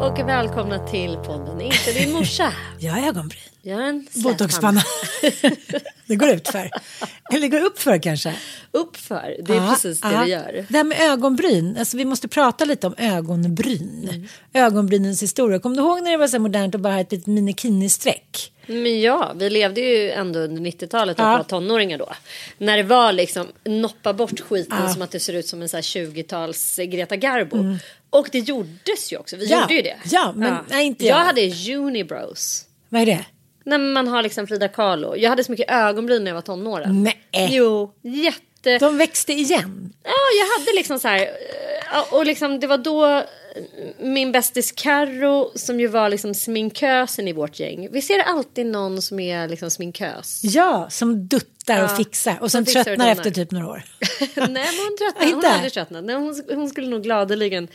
och välkomna till podden Inte din morsa. Jag har ögonbryn. Jag en Botoxpanna. det går ut för. Eller går upp för kanske. Uppför, det är Ja, precis det ja. det gör. Det här med ögonbryn, alltså vi måste prata lite om ögonbryn. Mm. Ögonbrynens historia. Kommer du ihåg när det var så modernt att bara ha ett litet minikini-streck? Men ja, vi levde ju ändå under 90-talet och Ja. var tonåringar då. När det var liksom noppa bort skiten som att det ser ut som en så här 20-tals Greta Garbo. Och det gjordes ju också, vi Mm. Ja, gjorde ju det. ja, men nej, inte jag. jag. hade unibrows. Vad är det? När man har liksom Frida Kahlo. Jag hade så mycket ögonbryn när jag var tonåren. Nej. Jo, jätte... De växte igen. Ja, jag hade liksom så här. eh, Och liksom det var då min bästis Carro som ju var liksom sminkösen i vårt gäng. Vi ser alltid någon som är liksom sminkös. Ja, som duttar och Ja, fixar. Och som fixar och tröttnar donar. efter typ några år. Nej, men hon tröttnade. Hon aldrig tröttnat. Nej, hon, hon skulle nog gladeligen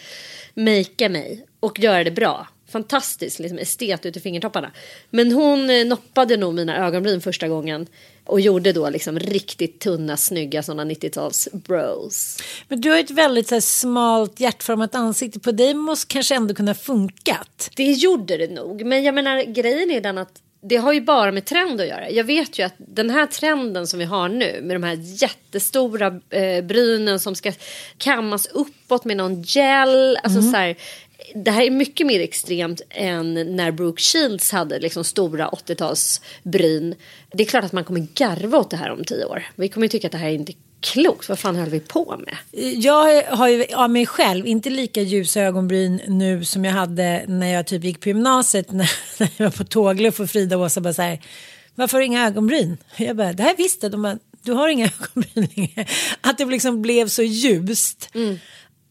makea mig och göra det bra. Fantastiskt liksom estet ut i fingertopparna. Men hon eh, noppade nog mina ögonbryn första gången. Och gjorde då liksom riktigt tunna, snygga sådana 90-tals bros. Men du har ett väldigt så här, smalt hjärtformat ansikte. På dig måste kanske ändå kunna funkat. Det gjorde det nog. Men jag menar grejen är den att det har ju bara med trend att göra. Jag vet ju att den här trenden som vi har nu med de här jättestora eh, brynen som ska kammas uppåt med någon gel. Alltså så här, det här är mycket mer extremt än när Brooke Shields hade liksom stora 80-talsbryn. Det är klart att man kommer garva åt det här om tio år. Vi kommer ju tycka att det här är inte klokt. Vad fan höll vi på med? Jag har ju av mig själv inte lika ljusa ögonbryn nu som jag hade när jag typ gick på gymnasiet. När, när jag var på tågluff och Frida och Åsa bara så här. Varför har du inga ögonbryn? Jag bara, det här visste de. Bara, du har inga ögonbryn längre. Att det liksom blev så ljust.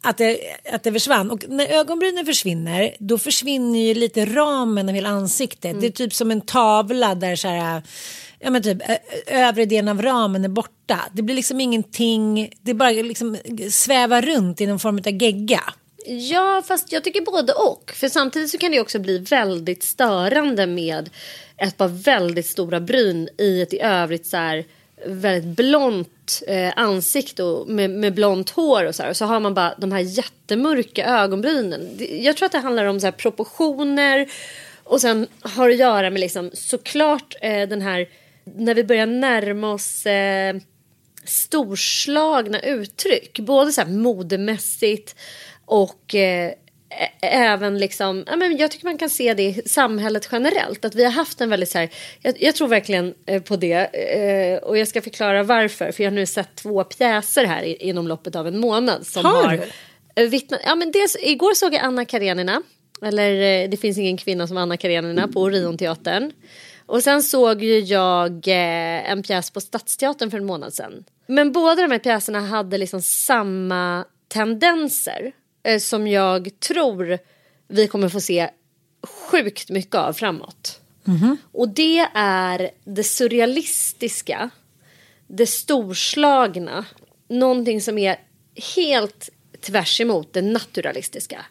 Att det, att det försvann. Och när ögonbrynen försvinner, då försvinner ju lite ramen av hela ansiktet. Det är typ som en tavla där så här, ja men typ övre delen av ramen är borta. Det blir liksom ingenting, det bara liksom svävar runt i någon form av gegga. Ja, fast jag tycker både och. För samtidigt så kan det också bli väldigt störande med ett par väldigt stora bryn i ett i övrigt så här väldigt blont eh, ansikte och med, med blont hår och så här. Och så har man bara de här jättemörka ögonbrynen. Jag tror att det handlar om så här proportioner och sen har det att göra med liksom såklart eh, den här när vi börjar närma oss eh, storslagna uttryck. Både så här modemässigt och eh, även liksom, ja, men jag tycker man kan se det i samhället generellt. Att vi har haft en väldigt så här, jag, jag tror verkligen eh, på det. Eh, och jag ska förklara varför. För jag har nu sett två pjäser här inom loppet av en månad. Som Har har, eh, vittnat, ja, men dels, igår såg jag Anna Karenina. Eller det finns ingen kvinna som Anna Karenina på Orionteatern. Och sen såg ju jag en pjäs på Stadsteatern för en månad sedan. Men båda de här pjäserna hade liksom samma tendenser eh, som jag tror vi kommer få se sjukt mycket av framåt. Och det är det surrealistiska, det storslagna, någonting som är helt tvärs emot det naturalistiska.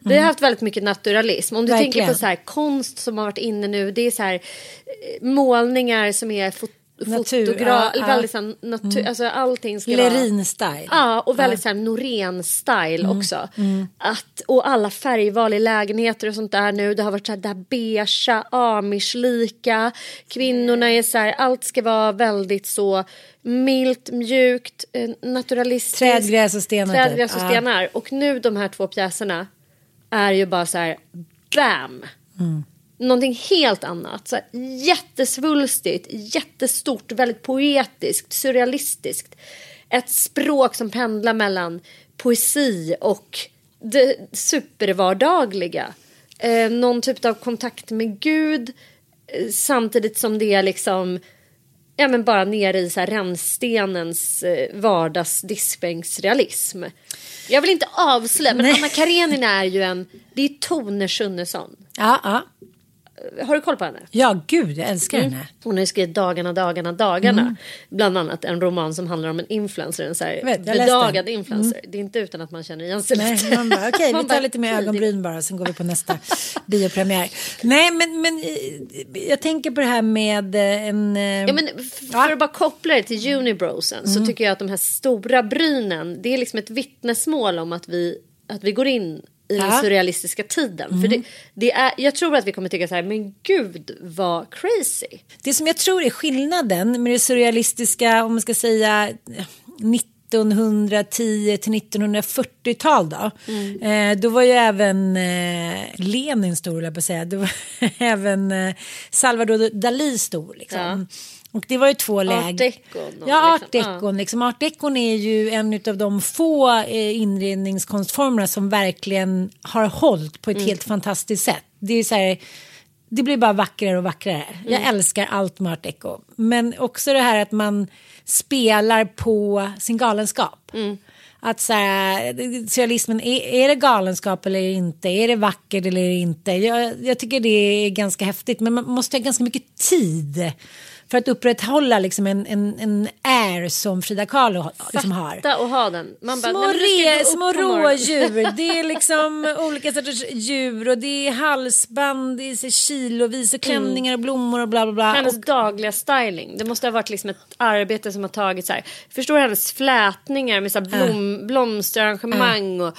Vi har haft väldigt mycket naturalism. Om du tänker Verkligen. på så här, konst som har varit inne nu, det är så här, eh, målningar som är Natur, fotogra- ja, ja. väldigt här, natur, alltså allting ska vara... Lerin-style. Ja, och väldigt här Norén-style Mm, också. Att, och alla färgval i lägenheter och sånt där nu. Det har varit så här där beigea, amish-lika. Kvinnorna är så här, allt ska vara väldigt så milt, mjukt, eh, naturalistiskt. Trädgräs och stenar, typ. Trädgräs och Ja. stenar. Och nu de här två pjäserna är ju bara så här, bam! Någonting helt annat. Så här, jättesvulstigt, jättestort, väldigt poetiskt, surrealistiskt. Ett språk som pendlar mellan poesi och det supervardagliga. Eh, någon typ av kontakt med Gud eh, samtidigt som det är liksom ja, men bara nere i så här rännstenens eh, vardagsdiskbänksrealism. Jag vill inte avslöja, men Nej. Anna Karenina är ju en... Det är Tone Schunnesson. Ja, ja. Har du koll på henne? ja, gud, jag älskar Mm. henne. Hon har ju skrivit Dagarna, dagarna, dagarna. Bland annat en roman som handlar om en influencer, en så här vet, bedagad den. influencer. Det är inte utan att man känner igen sig Nej, lite. man bara, okej, Man vi tar lite mer ögonbryn bara, sen går vi på nästa biopremiär. Nej, men, men eh, jag tänker på det här med eh, en... eh, Ja, men f- Ja. för att bara koppla det till Unibrosen så tycker jag att de här stora brynen det är liksom ett vittnesmål om att vi, att vi går in i den Ja. surrealistiska tiden. För det, det är, jag tror att vi kommer tycka så här, men gud vad crazy. Det som jag tror är skillnaden med det surrealistiska, om man ska säga 1910 till 1940-tal då. Eh, då var ju även eh, Lenin stor, jag på säga. Då var även eh, Salvador Dalí stor. Liksom. Och det var ju två läger. decon och Ja, art liksom, decon. Liksom. Art decon är ju en av de få eh, inredningskonstformerna som verkligen har hållit på ett helt fantastiskt sätt. Det är så här, det blir bara vackrare och vackrare. Jag älskar allt med art deco. Men också det här att man spelar på sin galenskap. Att så här, surrealismen, är, är det galenskap eller inte? Är det vackert eller inte? Jag, jag tycker det är ganska häftigt. Men man måste ha ganska mycket tid för att upprätthålla liksom en, en, en air som Frida Kahlo liksom har. Fatta och ha den. Man bara, Små, re, små rådjur, det är liksom olika sorters djur och det är halsband, det är kilovis och klänningar och blommor och bla bla bla. Hennes Och, dagliga styling. Det måste ha varit liksom ett arbete som har tagit så här. Förstår hennes flätningar med så här blom, blomsterarrangemang och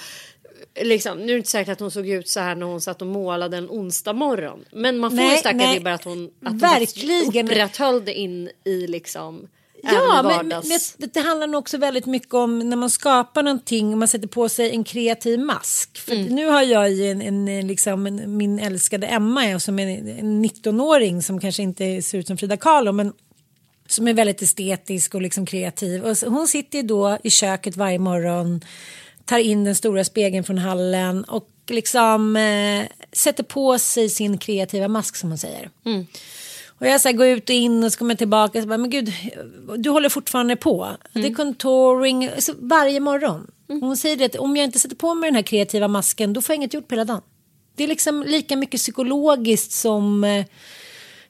liksom. Nu är det inte säkert att hon såg ut så här när hon satt och målade en onsdag morgon. Men man får Nej, ju starka vibbar att hon, att hon Verkligen. faktiskt upprätthöll det in i liksom. ja, men, men det, det handlar nog också väldigt mycket om när man skapar någonting och man sätter på sig en kreativ mask. För Mm. nu har jag ju en, en, liksom, en, min älskade Emma som är en 19-åring som kanske inte ser ut som Frida Kahlo men som är väldigt estetisk och liksom kreativ. Och hon sitter ju då i köket varje morgon, tar in den stora spegeln från hallen och liksom eh, sätter på sig sin kreativa mask som hon säger. Och jag så här, går ut och in och så kommer jag tillbaka och så bara, men gud, du håller fortfarande på. Det är contouring så varje morgon. Och Hon säger det att om jag inte sätter på mig den här kreativa masken då får jag inget gjort på hela dagen. Det är liksom lika mycket psykologiskt som eh,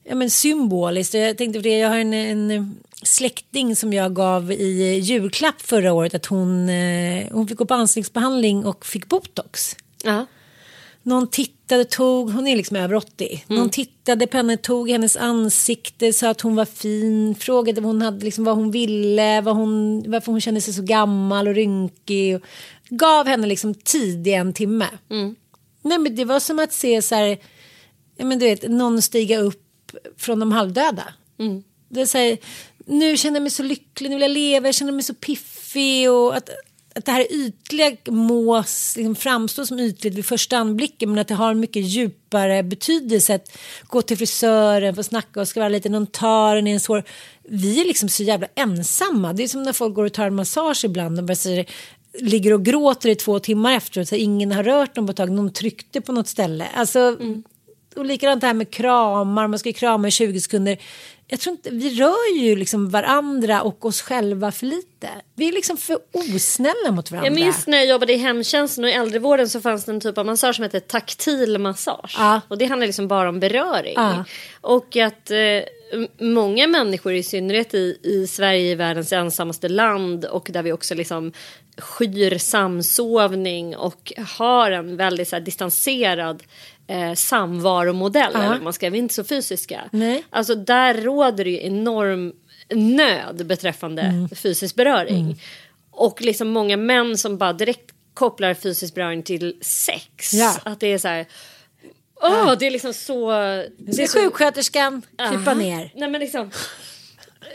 ja, men symboliskt. Jag tänkte på det, jag har en, en släkting som jag gav i julklapp förra året att hon, eh, hon fick gå på ansiktsbehandling och fick botox. Ja. Någon tittade, tog, hon är liksom över 80. Någon tittade på henne, tog hennes ansikte, sa att hon var fin, frågade vad hon, hade, liksom, vad hon ville, vad hon, varför hon kände sig så gammal och rynkig. Och gav henne liksom tid i en timme. Nej, men det var som att se så här, ja, men du vet, någon stiga upp från de halvdöda. Det är så här, nu känner jag mig så lycklig, nu vill jag leva, jag känner mig så piffig och att, att det här ytliga må liksom framstå som ytligt vid första anblicken men att det har en mycket djupare betydelse att gå till frisören, få snacka och skvallra lite, någon tar en i en svår... Vi är liksom så jävla ensamma. Det är som när folk går och tar en massage ibland och bara säger ligger och gråter i två timmar efteråt så ingen har rört dem på ett tag, någon tryckte på något ställe. Alltså, och likadant det här med kramar, man ska krama i 20 sekunder. Jag tror inte, vi rör ju liksom varandra och oss själva för lite. Vi är liksom för osnälla mot varandra. Jag minns när jag jobbade i hemtjänsten och i äldrevården så fanns det en typ av massage som hette taktil massage. Ja. Och det handlar liksom bara om beröring. Ja. Och att eh, många människor i synnerhet i, i Sverige, världens ensammaste land och där vi också liksom skyr samsovning och har en väldigt så här, distanserad eh, samvaromodell. Ja. Eller, man ska, vi är inte så fysiska. Nej. Alltså där råder det ju enorm nöd beträffande Mm. fysisk beröring. Och liksom många män som bara direkt kopplar fysisk beröring till sex. Ja. Att det är så här. Åh, det är liksom så. Nu ska sjuksköterskan krypa Aha. ner. Nej men liksom.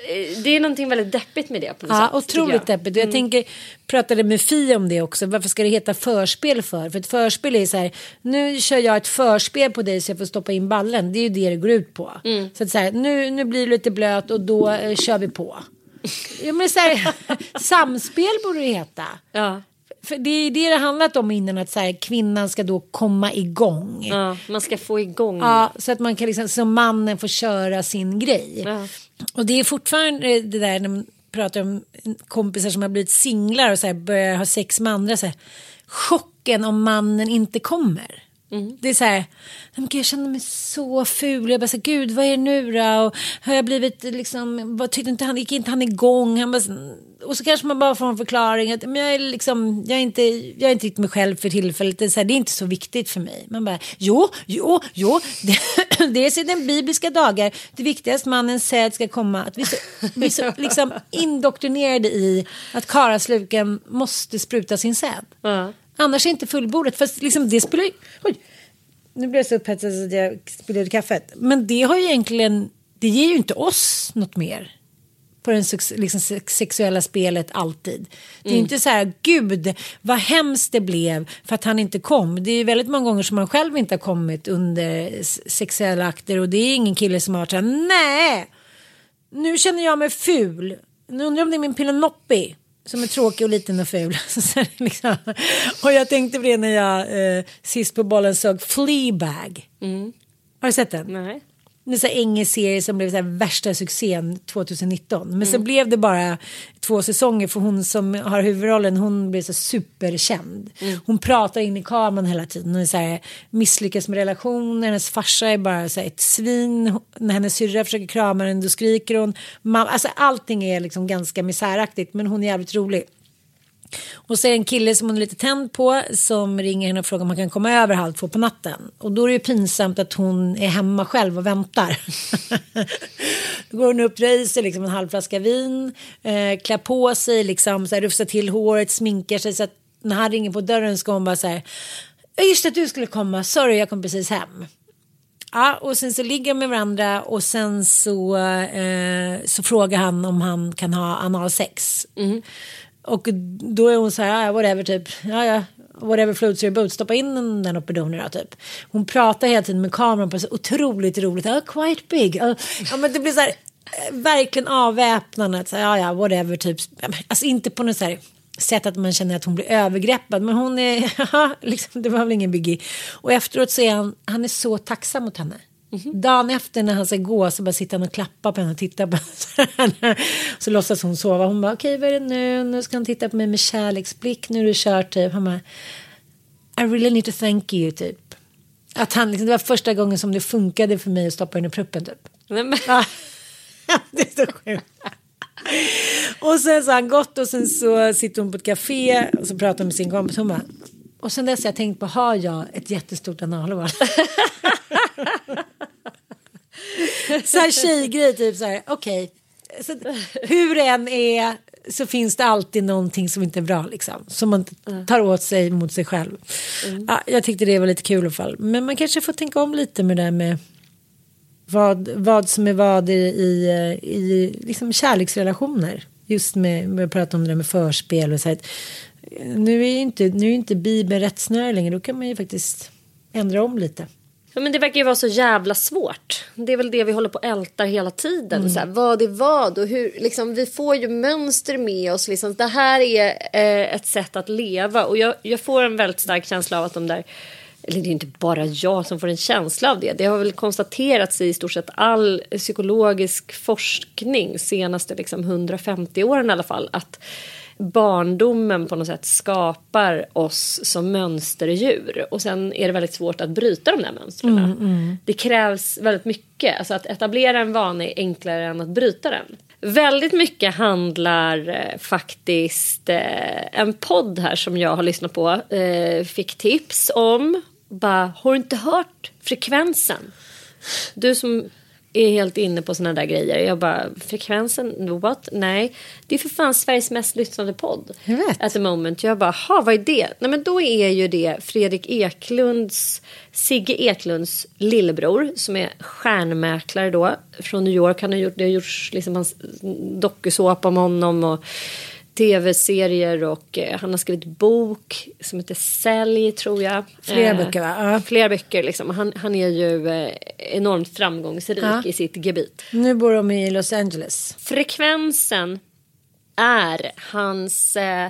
Eh, det är någonting väldigt deppigt med det på något Ja, sätt, otroligt jag. Mm. deppigt. Jag tänker, pratade med Fia om det också. Varför ska det heta förspel för? För ett förspel är så här, nu kör jag ett förspel på dig så jag får stoppa in ballen. Det är ju det det går ut på. Mm. Så att så här, nu, nu blir du lite blöt och då eh, kör vi på. Ja, men så här, samspel borde det heta. Ja, För det är det det handlat om innan att så här, kvinnan ska då komma igång. ja, man ska få igång. Ja, så att man kan liksom, som mannen får köra sin grej. Ja. Och det är fortfarande det där när man pratar om kompisar som har blivit singlar och så här börjar ha sex med andra. Så här, chocken om mannen inte kommer. Det är så här, "Nej, men jag känner mig så ful. Jag bara så här, gud vad är det nu då? Och har jag blivit liksom, vad tyckte inte han, gick inte han igång? Han bara, och så kanske man bara får en förklaring att men jag är liksom, jag är inte, jag är inte riktigt mig själv för tillfället. Det är, så här, det är inte så viktigt för mig. Man bara, jo, jo, jo, det, det är sedan bibliska dagar. Det viktigaste mannens säd ska komma. Att vi är så, vi så liksom indoktrinerade i att karasluken måste spruta sin säd. Ja. Annars är inte fullbordat. Fast liksom det spelar ju... Oj, nu blev jag så upphetsad att jag spillde kaffet. Men det har ju egentligen... Det ger ju inte oss något mer. På det liksom, sex- sexuella spelet alltid. Det är ju inte så här, gud vad hemskt det blev för att han inte kom. Det är ju väldigt många gånger som man själv inte har kommit under sexuella akter. Och det är ingen kille som har varit så här, nej nu känner jag mig ful. Nu undrar jag om det är min Pilonoppi som är tråkig och liten och ful. Liksom. Och jag tänkte på det när jag eh, sist på bollen såg Fleabag. Har du sett den? Nej. En här engelsk serie som blev så värsta succén 2019. Men så blev det bara två säsonger för hon som har huvudrollen hon blev så superkänd. Hon pratar in i kameran hela tiden. Hon är så här, misslyckas med relationer. Hennes farsa är bara så ett svin. När hennes syrra försöker krama henne då skriker hon. Mam- alltså allting är liksom ganska misäraktigt men hon är jävligt rolig. Och så är det en kille som hon är lite tänd på som ringer henne och frågar om han kan komma över halv två på natten. Och då är det ju pinsamt att hon är hemma själv och väntar. då går hon upp, drar i sig liksom en halv flaska vin, eh, klär på sig, liksom, så här, rufsar till håret, sminkar sig så att när han ringer på dörren ska hon bara så här. "Ja, Just det, att du skulle komma. Sorry, jag kom precis hem. Ja, och sen så ligger de med varandra och sen så, eh, så frågar han om han kan ha analsex. Mm. Och då är hon så här, ja, whatever typ, ja ja, whatever floats your boat, stoppa in den upp i donen då typ. Hon pratar hela tiden med kameran på så otroligt roligt, oh, quite big. Oh, ja men det blir så här, eh, verkligen avväpnande, så här, ja ja, whatever typ. Alltså inte på något så här sätt att man känner att hon blir övergreppad. Men hon är, ja, liksom, det var väl ingen biggie. Och efteråt så är han, han är så tacksam mot henne. Dagen efter när han ska gå så bara sitter han och klappar på henne och tittar på henne. Så låtsas hon sova. Hon bara okej vad är det nu? Nu ska han titta på mig med kärleksblick. Nu är du kört typ. Han bara I really need to thank you typ. Att han liksom, det var första gången som det funkade för mig att stoppa henne i pruppen typ. Nej, men, det är så sjukt. Och sen så har han gått och sen så sitter hon på ett café och så pratar hon med sin kompis. Hon bara, och sen dess har jag tänkt på, har jag ett jättestort analhål? så här tjejgrej, typ så här, okej. Att Hur än är så finns det alltid någonting som inte är bra liksom. Som man tar åt sig mot sig själv. Ja, jag tyckte det var lite kul i alla fall. Men man kanske får tänka om lite med det där med vad, vad som är vad i, i, i liksom kärleksrelationer. Just med, med att prata om det där med förspel och så här. Nu är ju inte, nu är inte Bibeln rättsnöre längre. Då kan man ju faktiskt ändra om lite. ja, men det verkar ju vara så jävla svårt. Det är väl det vi håller på och ältar hela tiden. Så här, vad är vad och hur, liksom, vi får ju mönster med oss. Liksom. Det här är eh, ett sätt att leva och jag, jag får en väldigt stark känsla av att de där eller det är inte bara jag som får en känsla av det. Det har väl konstaterats i stort sett all psykologisk forskning senaste liksom 150 åren i alla fall. Att barndomen på något sätt skapar oss som mönsterdjur. Och sen är det väldigt svårt att bryta de där mönstren. Det krävs väldigt mycket. Alltså att etablera en vana är enklare än att bryta den. Väldigt mycket handlar eh, faktiskt eh, en podd här som jag har lyssnat på. Eh, fick tips om. Bara, har du inte hört frekvensen? Du som är helt inne på såna där grejer. Jag bara, frekvensen, what? Nej, det är för fan Sveriges mest lyssnade podd. Jag vet. At the moment. Jag bara, ha vad är det? Nej men då är ju det Fredrik Eklunds, Sigge Eklunds lillebror som är stjärnmäklare då från New York. Han har gjort, det har gjorts liksom hans dokusåpa om honom och tv-serier och eh, han har skrivit bok som heter Sälj tror jag. Flera Eh, böcker, va? Ja. Flera böcker liksom. Han, han är ju eh, enormt framgångsrik Ja. i sitt gebit. Nu bor de i Los Angeles. Frekvensen är hans eh,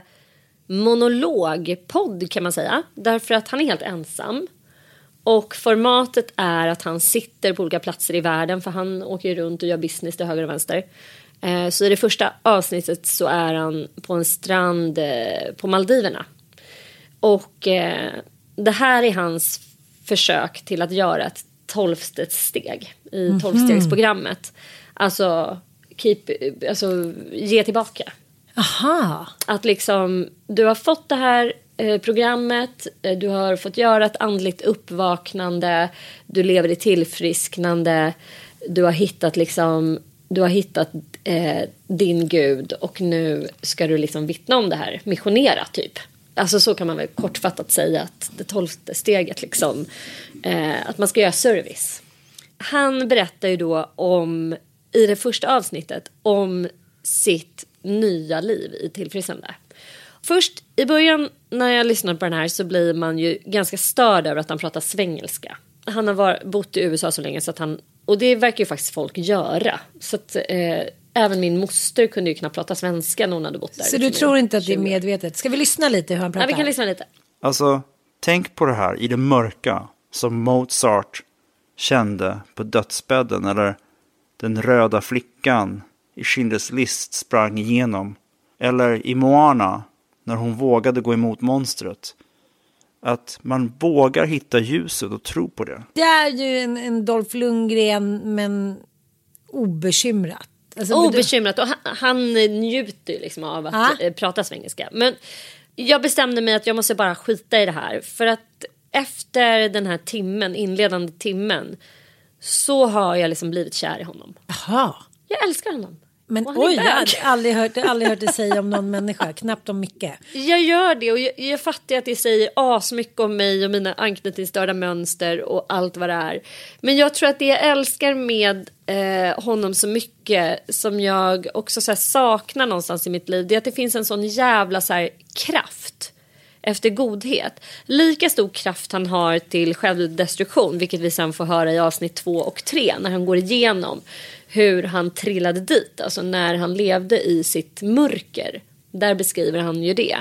monologpodd kan man säga. Därför att han är helt ensam. Och formatet är att han sitter på olika platser i världen för han åker ju runt och gör business till höger och vänster. Eh, så i det första avsnittet så är han på en strand eh, på Maldiverna. Och eh, det här är hans försök till att göra ett tolfte steg i tolvstegsprogrammet. Alltså, keep, alltså ge tillbaka. Aha. Att liksom, du har fått det här eh, programmet, eh, du har fått göra ett andligt uppvaknande, du lever i tillfrisknande, du har hittat liksom, du har hittat eh, din gud och nu ska du liksom vittna om det här, missionera typ. Alltså så kan man väl kortfattat säga att det tolfte steget liksom, eh, att man ska göra service. Han berättar ju då om, i det första avsnittet, om sitt nya liv i tillfrisknande. Först i början när jag lyssnar på den här så blir man ju ganska störd över att han pratar svengelska. Han har var, bott i USA så länge så att han, och det verkar ju faktiskt folk göra. Så att eh, även min moster kunde ju knappt prata svenska när hon hade bott där. Så du liksom, tror i inte att det är 20 år. medvetet? Ska vi lyssna lite hur han pratar? Ja, vi kan lyssna lite. Alltså, tänk på det här i det mörka som Mozart kände på dödsbädden eller den röda flickan i Schindler's list sprang igenom. Eller i Moana när hon vågade gå emot monstret. Att man vågar hitta ljuset och tro på det. Det är ju en, en Dolph Lundgren men obekymrat. Alltså, Obekymrat och han, han njuter ju liksom av att Ja. eh, prata svengelska. Men jag bestämde mig att jag måste bara skita i det här. För att efter den här timmen, inledande timmen, så har jag liksom blivit kär i honom. Jaha. Jag älskar honom. Men oj, jag har aldrig hört, aldrig hört det säga om någon människa, knappt om Micke. Jag gör det och jag, jag fattar att det säger asmycket om mig och mina anknytningsstörda mönster och allt vad det är. Men jag tror att det jag älskar med eh, honom så mycket som jag också så saknar någonstans i mitt liv det är att det finns en sån jävla så här, kraft efter godhet. Lika stor kraft han har till självdestruktion vilket vi sen får höra i avsnitt två och tre när han går igenom hur han trillade dit, alltså när han levde i sitt mörker. Där beskriver han ju det.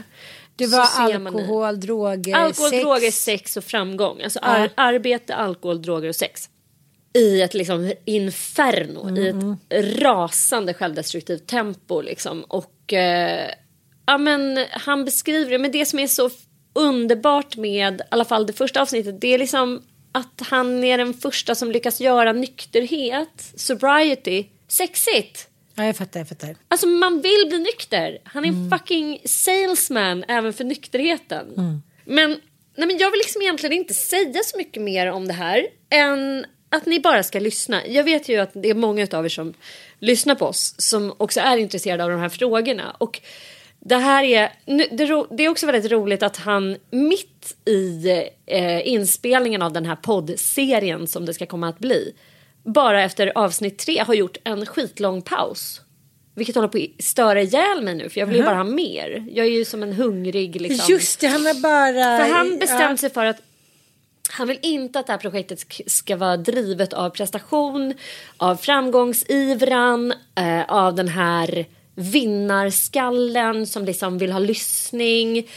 Det var man i- alkohol, droger, Alkohol, sex. droger, sex och framgång. Alltså ar- Ja. arbete, alkohol, droger och sex. I ett liksom inferno, i Mm. ett rasande självdestruktivt tempo. Liksom. Och eh, ja, men, han beskriver det, men det som är så underbart med i alla fall det första avsnittet, det är liksom att han är den första som lyckas göra nykterhet, sobriety, sexigt. Ja, jag fattar, jag fattar. Alltså man vill bli nykter. Han är en fucking salesman även för nykterheten. Men, nej, men jag vill liksom egentligen inte säga så mycket mer om det här än att ni bara ska lyssna. Jag vet ju att det är många av er som lyssnar på oss som också är intresserade av de här frågorna. Och det här är, det, är också väldigt roligt att han mitt i eh, inspelningen av den här poddserien som det ska komma att bli bara efter avsnitt tre har gjort en skitlång paus. Vilket håller på att störa ihjäl mig nu för jag vill ju bara ha mer. Jag är ju som en hungrig liksom. Just det, han har bara... För han bestämde ja. sig för att han vill inte att det här projektet sk- ska vara drivet av prestation, av framgångsivran, eh, av den här vinnarskallen som liksom vill ha lyssning.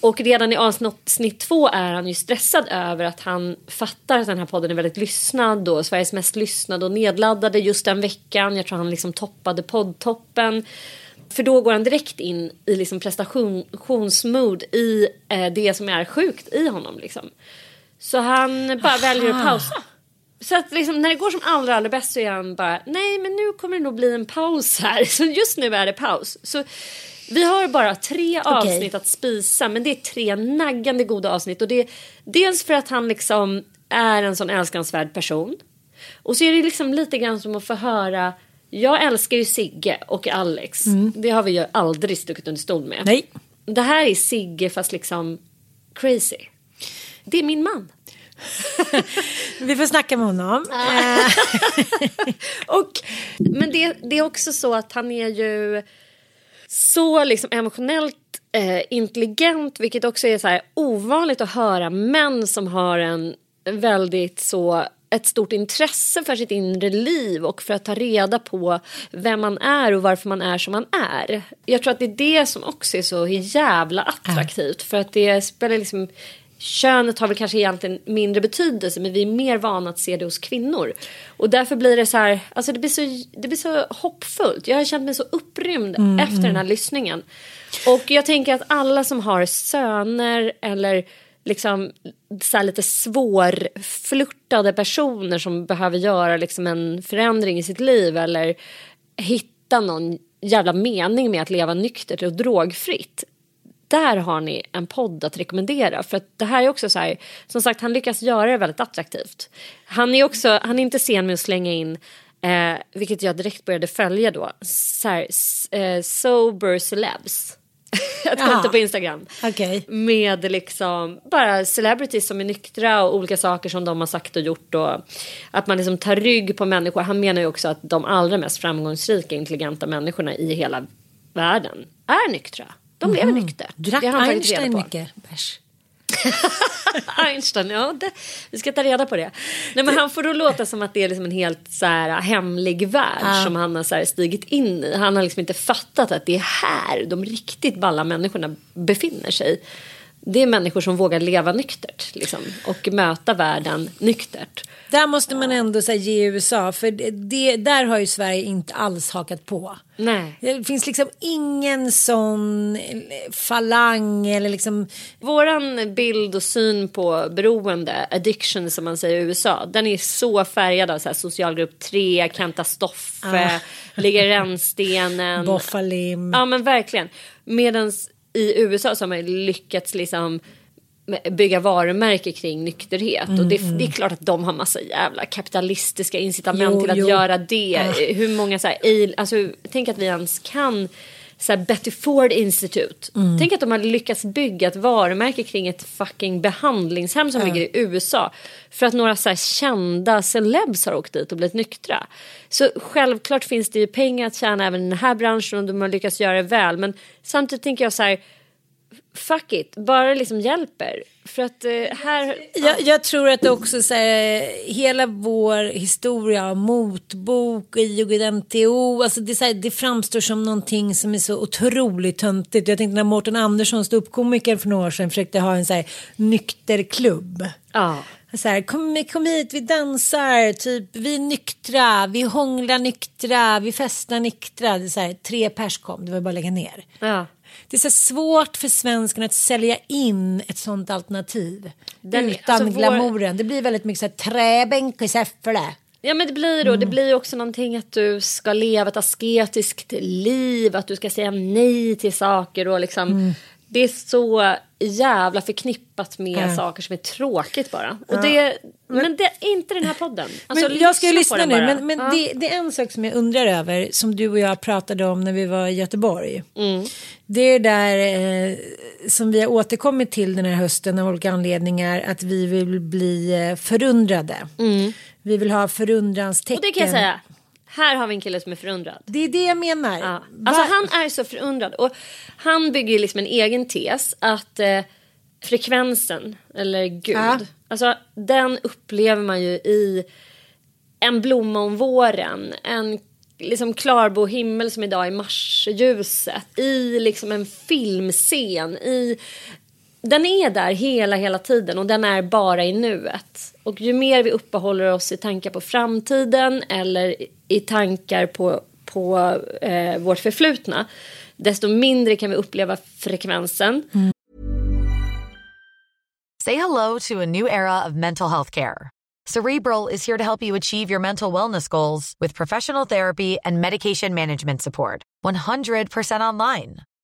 Och redan i avsnitt två är han ju stressad över att han fattar att den här podden är väldigt lyssnad och Sveriges mest lyssnade och nedladdade just den veckan. Jag tror han liksom toppade poddtoppen. För då går han direkt in i liksom prestationsmood i eh, det som är sjukt i honom. Liksom. Så han bara väljer att pausa. Så att liksom, när det går som allra, allra bäst så är han bara nej men nu kommer det nog bli en paus här. Så just nu är det paus. Så vi har bara tre avsnitt att spisa men det är tre naggande goda avsnitt. Och det är dels för att han liksom är en sån älskansvärd person. Och så är det liksom lite grann som att få höra jag älskar ju Sigge och Alex. Det har vi ju aldrig stuckit under stol med. Nej. Det här är Sigge fast liksom crazy. Det är min man. Vi får snacka med honom. Eh, Och, men det, det är också så att han är ju så liksom emotionellt eh, intelligent vilket också är så här ovanligt att höra män som har en väldigt så ett stort intresse för sitt inre liv och för att ta reda på vem man är och varför man är som man är. Jag tror att det är det som också är så jävla attraktivt för att det spelar liksom Könet har väl kanske egentligen mindre betydelse men vi är mer vana att se det hos kvinnor. Och därför blir det så här, alltså det blir så, det blir så hoppfullt. Jag har känt mig så upprymd efter den här lyssningen. Och jag tänker att alla som har söner eller liksom så här lite svårflörtade personer som behöver göra liksom en förändring i sitt liv eller hitta någon jävla mening med att leva nyktert och drogfritt där har ni en podd att rekommendera. För att det här är också så här, som sagt han lyckas göra det väldigt attraktivt. Han är också, han är inte sen med att slänga in, eh, vilket jag direkt började följa då, så här, eh, sober celebs. Ett konto på Instagram. Okej. Med liksom bara celebrities som är nyktra och olika saker som de har sagt och gjort. Och att man liksom tar rygg på människor. Han menar ju också att de allra mest framgångsrika intelligenta människorna i hela världen är nyktra. De lever nyktert. Drack Einstein mycket bärs? Einstein, ja. Det, vi ska ta reda på det. Nej, men han får då låta som att det är liksom en helt så här, hemlig värld som han har så här, stigit in i. Han har liksom inte fattat att det är här de riktigt balla människorna befinner sig. Det är människor som vågar leva nyktert liksom, och möta världen nyktert. Där måste man ändå säga ge USA för det, där har ju Sverige inte alls hakat på. Nej. Det finns liksom ingen sån eh, falang eller liksom Våran bild och syn på beroende, addiction som man säger i USA, den är så färgad av så här, socialgrupp 3, Kenta Stoffe, ligger rännstenen. Boffalim. Ja men verkligen. Medan i USA så har man ju lyckats liksom bygga varumärke kring nykterhet. Och det, det är klart att de har massa jävla kapitalistiska incitament Mm, Jo, till att jo. göra det. Hur många så här, al- alltså, tänk att vi ens kan så här, Betty Ford Institute. Mm. Tänk att de har lyckats bygga ett varumärke kring ett fucking behandlingshem som ligger i USA. För att några så kända celebs har åkt dit och blivit nyktra. Så självklart finns det ju pengar att tjäna även i den här branschen och de har lyckats göra det väl. Men samtidigt tänker jag så här, fuck it, bara liksom hjälper. För att eh, här... Jag, jag tror att också så här, hela vår historia av motbok, IOGT-NTO, alltså det, så här, det framstår som någonting som är så otroligt töntigt. Jag tänkte när Mårten Andersson, ståuppkomikern för några år sedan, försökte ha en så här nykterklubb. Ja. Så här, kom, kom hit, vi dansar, typ, vi är nyktra, vi hånglar nyktra, vi festar nyktra. Det är så här, tre pers kom, det var bara att lägga ner. ja. Det är så svårt för svensken att sälja in ett sånt alternativ. Den- utan alltså vår- glamouren. Det blir väldigt mycket så här träbänk och säffle. Ja men det blir då, det blir också någonting att du ska leva ett asketiskt liv, att du ska säga nej till saker och liksom Det är så jävla förknippat med Ja. saker som är tråkigt bara. Och det, men det är inte den här podden. Alltså, men jag ska ju lyssna nu, bara. men, men Ja. det, det är en sak som jag undrar över som du och jag pratade om när vi var i Göteborg. Mm. Det är där eh, som vi har återkommit till den här hösten av olika anledningar att vi vill bli eh, förundrade. Vi vill ha förundranstecken. Mm. Och det kan jag säga, här har vi en kille som är förundrad. Det är det jag menar. Ja. Alltså han är så förundrad. Och han bygger liksom en egen tes att eh, frekvensen, eller Gud, Ja. alltså den upplever man ju i en blomma om våren, en liksom klarblå himmel som idag är marsljuset, i liksom en filmscen, i den är där hela, hela tiden och den är bara i nuet. Och ju mer vi uppehåller oss i tankar på framtiden eller i- tankar på, på eh, vårt förflutna, desto mindre kan vi uppleva frekvensen. Say hello to a new era of mental health care. Cerebral is here to help you achieve your mental wellness goals with professional therapy and medication management support. 100% online.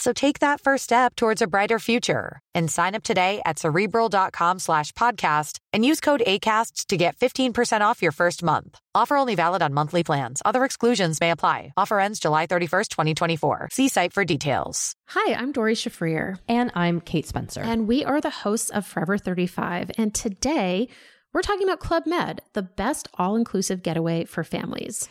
So take that first step towards a brighter future and sign up today at cerebral.com slash podcast and use code ACAST to get 15% off your first month. Offer only valid on monthly plans. Other exclusions may apply. Offer ends July 31st, 2024. See site for details. Hi, I'm Dory Shafrir, And I'm Kate Spencer. and we are the hosts of Forever 35. And today we're talking about Club Med, the best all inclusive getaway for families.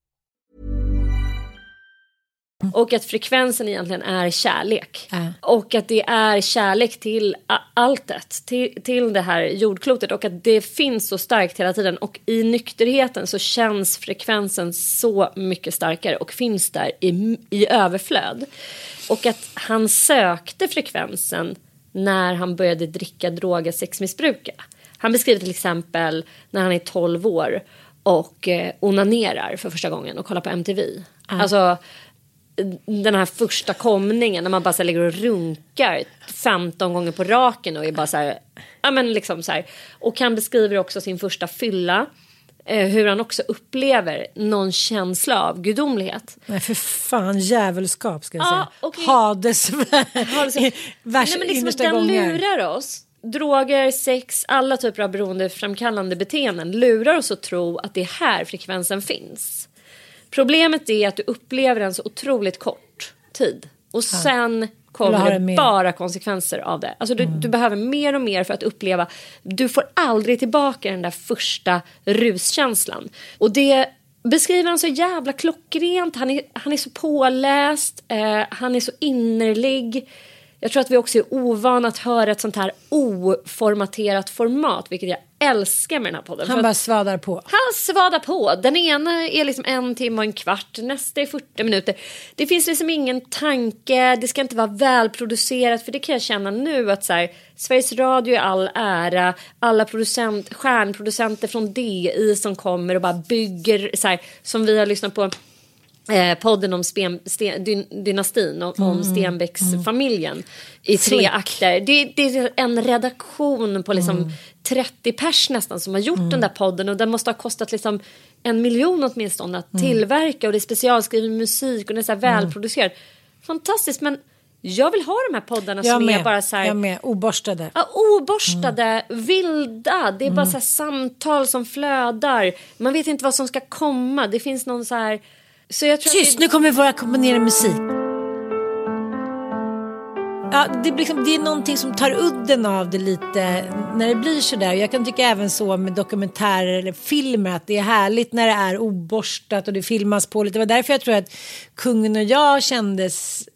Och att frekvensen egentligen är kärlek. Ja. Och att det är kärlek till alltet, till, till det här jordklotet. Och att det finns så starkt hela tiden. Och i nykterheten så känns frekvensen så mycket starkare och finns där i, i överflöd. Och att han sökte frekvensen när han började dricka, droga, sexmissbruka. Han beskriver till exempel när han är 12 år och eh, onanerar för första gången och kollar på MTV. Alltså den här första komningen när man bara så ligger och runkar 15 gånger på raken och är bara så här, ja men liksom så här. Och han beskriver också sin första fylla. Eh, hur han också upplever någon känsla av gudomlighet. Nej för fan djävulskap ska jag Ja, säga. Hades du- vars Nej, men liksom innersta den gånger. lurar oss. Droger, sex, alla typer av beroendeframkallande beteenden lurar oss att tro att det är här frekvensen finns. Problemet är att du upplever den så otroligt kort tid. Och sen kommer det bara konsekvenser av det. Alltså du, du behöver mer och mer för att uppleva. Du får aldrig tillbaka den där första ruskänslan. Och det beskriver han så jävla klockrent. Han är, han är så påläst. Eh, han är så innerlig. Jag tror att vi också är ovana att höra ett sånt här oformaterat format, vilket jag älskar med den här podden. Han bara svadar på. han svadar på. Den ena är liksom en timme och en kvart, nästa är 40 minuter. Det finns liksom ingen tanke, det ska inte vara välproducerat för det kan jag känna nu att så här, Sveriges Radio är all ära, alla producent, stjärnproducenter från DI som kommer och bara bygger så här, som vi har lyssnat på eh, podden om Spen, Sten, dyn, dynastin, om, om Stenbecks-familjen i tre Slick. akter. Det, det är en redaktion på liksom 30 pers nästan som har gjort den där podden och den måste ha kostat liksom en miljon åtminstone att tillverka och det är specialskriven musik och den är så här välproducerad. Fantastiskt men jag vill ha de här poddarna Jag som är med. bara så här Jag med. Oborstade. Ja, oborstade, vilda. Det är bara Mm. så här samtal som flödar. Man vet inte vad som ska komma. Det finns någon så här... Tyst, att nu kommer våra komponera musik. Ja, det, liksom, det är någonting som tar udden av det lite när det blir sådär. Jag kan tycka även så med dokumentärer eller filmer att det är härligt när det är oborstat och det filmas på lite. Det var därför jag tror att kungen och jag kändes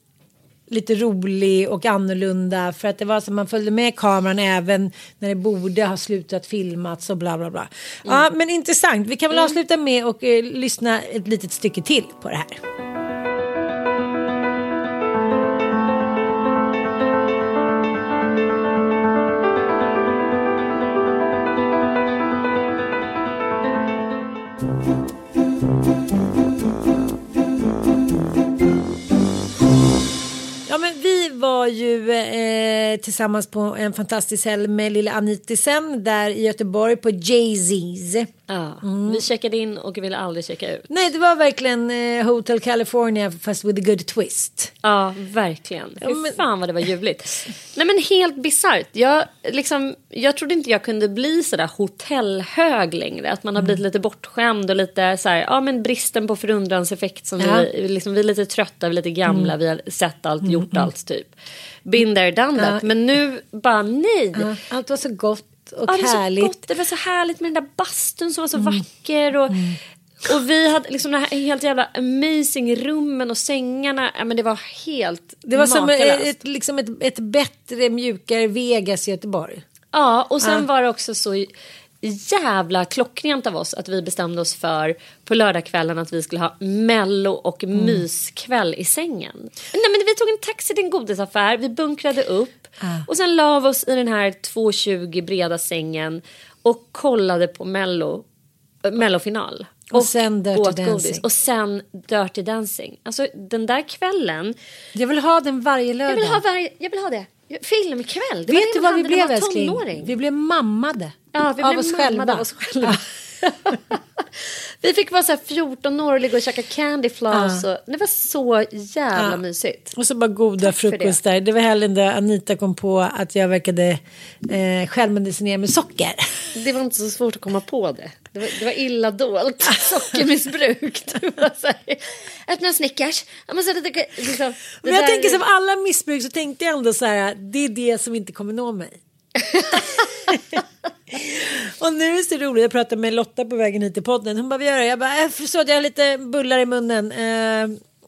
lite rolig och annorlunda för att det var som man följde med kameran även när det borde ha slutat filmats och bla bla bla. Ja men intressant, vi kan väl avsluta med och eh, lyssna ett litet stycke till på det här. Var ju eh, tillsammans på en fantastisk helg med lilla Anitisen där i Göteborg på Jay-Z's. Ja, Mm. Vi checkade in och ville aldrig checka ut. Nej det var verkligen eh, Hotel California fast with a good twist. Ja, verkligen. Ja, men- fan vad det var ljuvligt. Nej men helt bisarrt. Jag, liksom, jag trodde inte jag kunde bli sådär hotellhög längre. Att man har Mm. blivit lite bortskämd och lite så här, ja men bristen på förundranseffekt som Ja. vi, liksom, vi är lite trötta, vi är lite gamla, vi har sett allt, gjort allt typ. Been there, done that. Men nu bara nej. Allt var så gott och Ja, det, var så härligt. gott. det var så härligt med den där bastun som var så vacker. Och Och vi hade liksom de här helt jävla amazing rummen och sängarna. Ja, men det var helt Det var som makalöst. ett, ett, liksom ett, ett bättre, mjukare Vegas i Göteborg. Ja, och sen var det också så jävla klockrent av oss att vi bestämde oss för på lördagskvällen att vi skulle ha mello och Mm. myskväll i sängen. Nej men vi tog en taxi till en godisaffär, vi bunkrade upp och sen la vi oss i den här 2,20 breda sängen och kollade på mello, äh, mellofinal. Och sen Dirty åt Dancing. Och sen Dirty Dancing. Alltså den där kvällen, Jag vill ha den varje lördag. jag vill ha, varje, jag vill ha det. Filmkväll. Det Vet du vad vi blev älskling? Vi blev mammade. Ja, vi av blev oss själva. av oss själva. vi fick vara så här 14 år och ligga och käka candy floss. Och, det var så jävla Ja. mysigt. Och så bara goda för det. frukostar. Det. var helgen där Anita kom på att jag verkade eh, självmedicinera med socker. Det var inte så svårt att komma på det. Det var, det var illa dolt. Sockermissbruk. Öppna Snickers. Ja, men liksom, jag tänker som alla missbruk så tänkte jag ändå så här, det är det som inte kommer nå mig. Och nu är det så roligt, jag pratade med Lotta på vägen hit till podden. Hon bara, vad gör du? Jag bara, jag förstår att jag har lite bullar i munnen. Eh,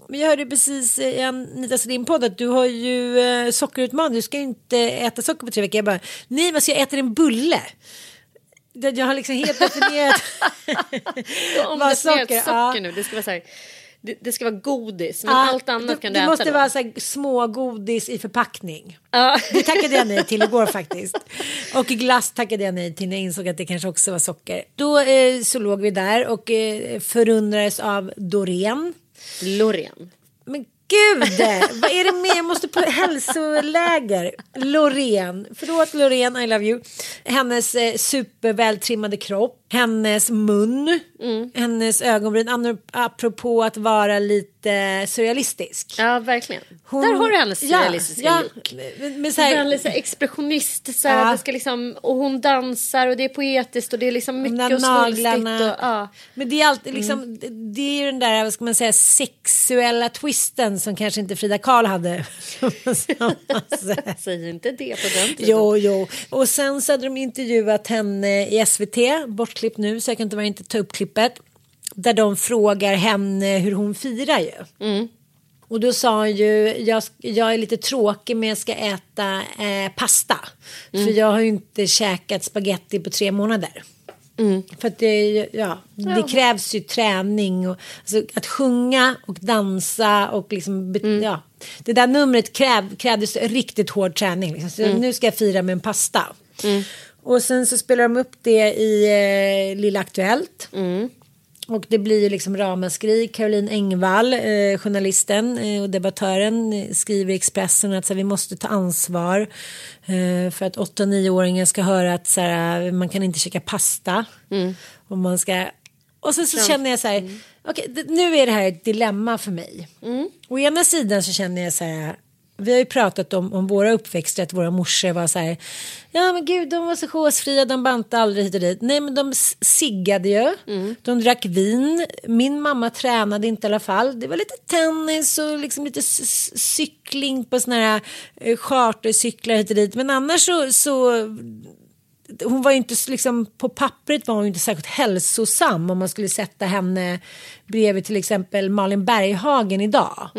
men jag hörde precis i Anita Sedin podd att du har ju eh, sockerutmaning. Du ska ju inte äta socker på tre veckor. Jag bara, nej vad ska jag äta en bulle? Jag har liksom helt definierat Om socker, socker, socker ja. nu, det ska vara så här, det, det ska vara godis, men Ja, allt annat det, kan du Det äta måste då. vara så här små godis i förpackning. Ja. Det tackade jag nej till igår faktiskt. Och glass tackade jag nej till när jag insåg att det kanske också var socker. Då eh, så låg vi där och eh, förundrades av Doreen. Loreen. Men gud, vad är det med? Jag måste på hälsoläger. Loreen, förlåt Loreen, I love you. Hennes eh, supervältrimmade kropp, hennes mun, hennes ögonbryn. Apropå att vara lite surrealistisk. Ja, verkligen. Hon- Där har du hennes Ja, realistiska ja, look. Men, men så här, Väldigt så här expressionist, så här, Ja. ska liksom, och hon dansar och det är poetiskt och det är liksom mycket och svulstigt. naglarna. Och, ja. Men det är alltid liksom, det är ju den där, vad ska man säga, sexuella twisten som kanske inte Frida Karl hade. Säg inte det på den tiden. jo, jo. Och sen så hade de intervjuat henne i SVT, bortklippt nu så jag kan inte inte ta upp klippet. Där de frågar henne hur hon firar ju. Och då sa hon ju, jag, jag är lite tråkig men jag ska äta eh, pasta. För jag har ju inte käkat spaghetti på tre månader. För att det, ja, det krävs ju träning och alltså, att sjunga och dansa och liksom, be- ja. Det där numret kräv, krävdes riktigt hård träning. Liksom. Så nu ska jag fira med en pasta. Och sen så spelar de upp det i eh, Lilla Aktuellt. Och det blir ju liksom ramaskri. Caroline Engvall, eh, journalisten eh, och debattören, eh, skriver i Expressen att så här, vi måste ta ansvar eh, för att 8 9-åringar ska höra att så här, man kan inte käka pasta. Och man ska... Och sen så känner jag så här, okej, det- nu är det här ett dilemma för mig. Å ena sidan så känner jag så här, vi har ju pratat om, om våra uppväxter, att våra morsor var så här, ja men gud de var så chosefria, de bantade aldrig hit och dit. Nej men de s- ciggade ju, de drack vin, min mamma tränade inte i alla fall. Det var lite tennis och liksom lite cykling på såna här eh, chartercyklar hit och dit. Men annars så, så hon var ju inte liksom på pappret var hon ju inte särskilt hälsosam om man skulle sätta henne bredvid till exempel Malin Berghagen idag.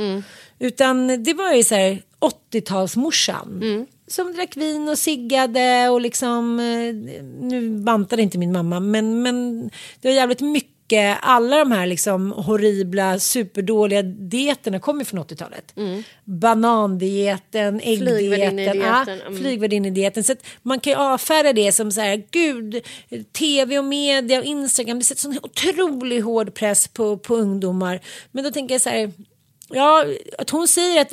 Utan det var ju så här 80-talsmorsan. Som drack vin och ciggade och liksom, eh, nu bantade inte min mamma men, men det var jävligt mycket alla de här liksom horribla superdåliga dieterna kommer från 80-talet. Banandieten, äggdieten, ja, mm. flygvärdinnedieten. Så man kan ju avfärda det som så här, gud, tv och media och Instagram, det sätter sån otroligt hård press på, på ungdomar. Men då tänker jag så här, ja, att hon säger att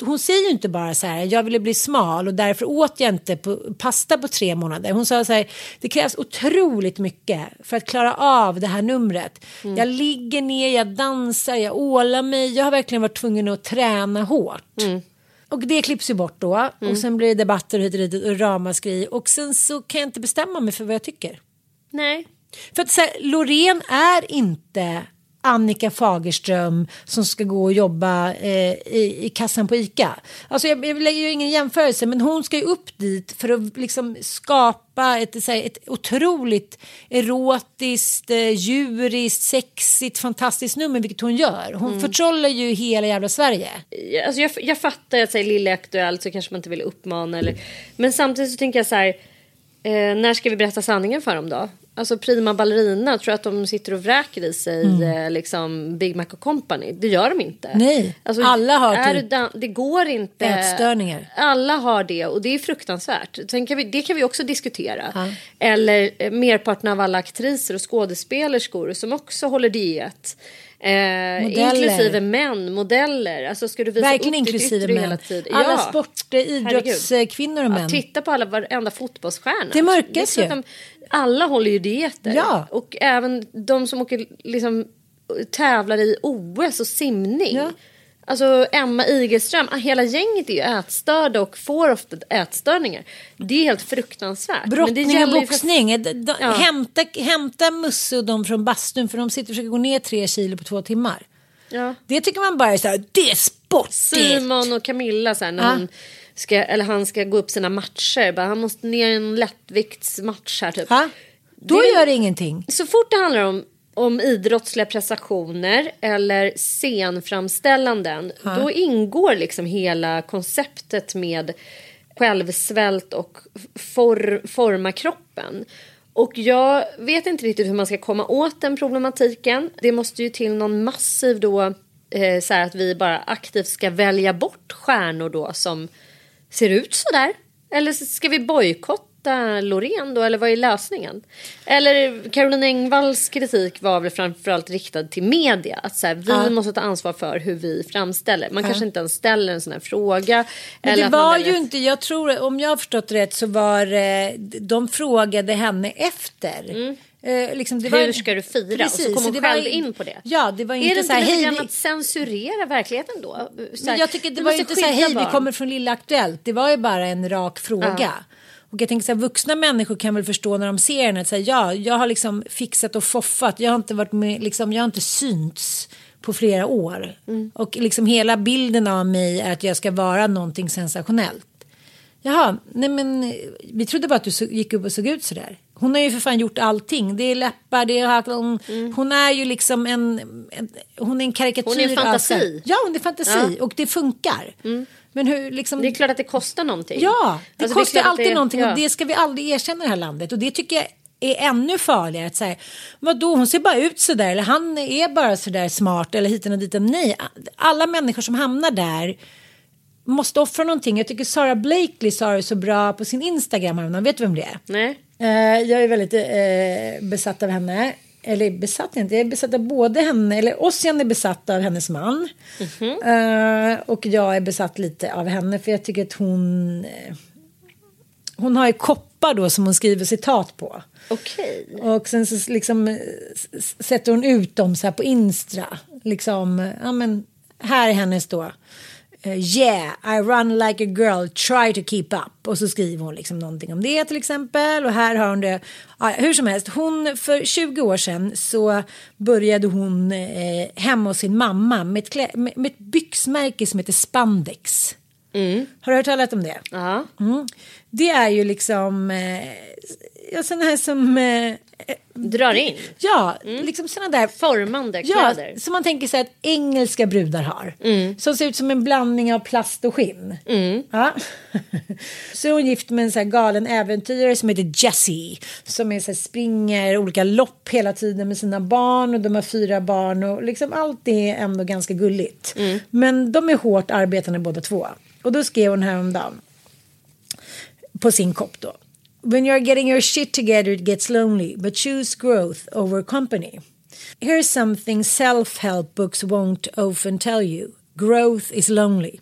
hon säger ju inte bara så här, jag ville bli smal och därför åt jag inte på, pasta på tre månader. Hon sa så här, det krävs otroligt mycket för att klara av det här numret. Jag ligger ner, jag dansar, jag ålar mig. Jag har verkligen varit tvungen att träna hårt. Och det klipps ju bort då. Och sen blir det debatter hit och dit och ramaskri. Och sen så kan jag inte bestämma mig för vad jag tycker. Nej. För att så här, Loreen är inte Annika Fagerström som ska gå och jobba eh, i, i kassan på ICA. Alltså jag, jag lägger ju ingen jämförelse men hon ska ju upp dit för att liksom skapa ett, här, ett otroligt erotiskt, eh, djuriskt, sexigt, fantastiskt nummer vilket hon gör. Hon mm. förtrollar ju hela jävla Sverige. Alltså jag, jag fattar att säga Lille Aktuellt så kanske man inte vill uppmana eller men samtidigt så tänker jag så här eh, när ska vi berätta sanningen för dem då? Alltså prima ballerina, tror att de sitter och vräker i sig mm. Eh, liksom Big Mac och Company? Det gör de inte. Nej, alltså, alla har typ det går inte. Ätstörningar. Alla har det och det är fruktansvärt. Sen kan vi, det kan vi också diskutera. Ja. Eller eh, merparten av alla aktriser och skådespelerskor som också håller diet. Eh, inklusive män, modeller. Alltså ska du visa Verkligen upp inklusive ditt män. Hela tiden. Alla ja. sport, idrottskvinnor och män. Ja, titta på alla varenda fotbollsstjärna. Det mörkas ju. De, alla håller ju dieter. Ja. Och även de som åker, liksom, tävlar i OS och simning. Ja. Alltså Emma Igelström, ah, hela gänget är ju ätstörda och får ofta ätstörningar. Det är helt fruktansvärt. Brottning och boxning. För... Ja. Hämta, hämta Musse och de från bastun för de sitter och försöker gå ner tre kilo på två timmar. Ja. Det tycker man bara är så här, det är sportigt. Simon och Camilla så här, när ja. hon ska, eller han ska gå upp sina matcher. Bara, han måste ner i en lättviktsmatch här typ. Ha? Då det, gör det ingenting. Så fort det handlar om om idrottsliga prestationer eller scenframställanden ha. då ingår liksom hela konceptet med självsvält och for, forma kroppen. Och jag vet inte riktigt hur man ska komma åt den problematiken. Det måste ju till någon massiv då, eh, så att vi bara aktivt ska välja bort stjärnor då som ser ut så där. Eller ska vi bojkotta Loreen då, eller vad är lösningen? Eller Caroline Engvalls kritik var väl framförallt riktad till media. Att så här, vi ja. måste ta ansvar för hur vi framställer. Man ja. kanske inte ens ställer en sån här fråga. Men det var ju inte, jag tror, om jag har förstått rätt så var eh, de frågade henne efter. Mm. Eh, liksom, Hur var, ska du fira? Precis, och så kom hon själv var, in på det. Ja, det var inte är det så här, inte lite att censurera verkligen då? Så här, jag tycker det var inte så här, hej barn. vi kommer från Lilla Aktuellt. Det var ju bara en rak fråga. Ja. Och jag tänker så här, vuxna människor kan väl förstå när de ser henne. Så här, ja, jag har liksom fixat och foffat. Jag har inte varit med, liksom, jag har inte synts på flera år. Mm. Och liksom hela bilden av mig är att jag ska vara någonting sensationellt. Jaha, nej men vi trodde bara att du gick upp och såg ut sådär. Hon har ju för fan gjort allting. Det är läppar, det är hon, mm. hon är ju liksom en, en, hon är en karikatyr. Hon är en fantasi. Alltså. Ja, hon är fantasi ja. och det funkar. Mm. Men hur, liksom... Det är klart att det kostar någonting. Ja, det alltså, kostar det alltid det, någonting ja. och det ska vi aldrig erkänna i det här landet. Och det tycker jag är ännu farligare. Att säga, vadå, hon ser bara ut så där eller han är bara så där smart eller hit och dit. Nej, alla människor som hamnar där måste offra någonting. Jag tycker Sara Blakely sa det så bra på sin Instagram. Vet du vem det är? Nej. Uh, jag är väldigt uh, besatt av henne. Eller besatt inte, jag är besatt av både henne, eller Ossian är besatt av hennes man. Mm -hmm. och jag är besatt lite av henne för jag tycker att hon... hon har ju koppar då som hon skriver citat på. Okej. Okay. Och sen så liksom sätter hon ut dem så här på Instra. Liksom, ja men här är hennes då yeah, I run like a girl, try to keep up. Och så skriver hon liksom någonting om det till exempel. Och här har hon det. Ja, hur som helst, hon för 20 år sedan så började hon eh, hemma hos sin mamma med ett, klä, med, med ett byxmärke som heter Spandex. Mm. Har du hört talas om det? Ja. Mm. Det är ju liksom eh, sådana här som eh, Drar in? Ja, mm. liksom sådana där formande kläder. Ja, som man tänker sig att engelska brudar har. Mm. Som ser ut som en blandning av plast och skinn. Mm. Ja. så är hon gift med en så galen äventyrare som heter Jessie. Som är så här, springer olika lopp hela tiden med sina barn. Och de har fyra barn. Och liksom allt är ändå ganska gulligt. Mm. Men de är hårt arbetande båda två. Och då skrev hon häromdagen. På sin kopp då. When you're getting your shit together, it gets lonely, but choose growth over company. Here's something self help books won't often tell you growth is lonely.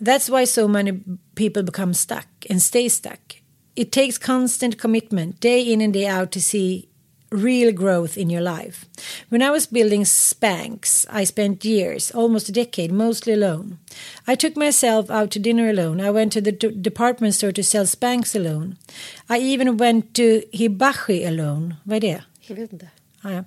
That's why so many people become stuck and stay stuck. It takes constant commitment, day in and day out, to see real growth in your life. When I was building Spanx, I spent years, almost a decade, mostly alone. I took myself out to dinner alone. I went to the department store to sell Spanx alone. I even went to Hibachi alone. Vad är det? Jag vet inte. Ah.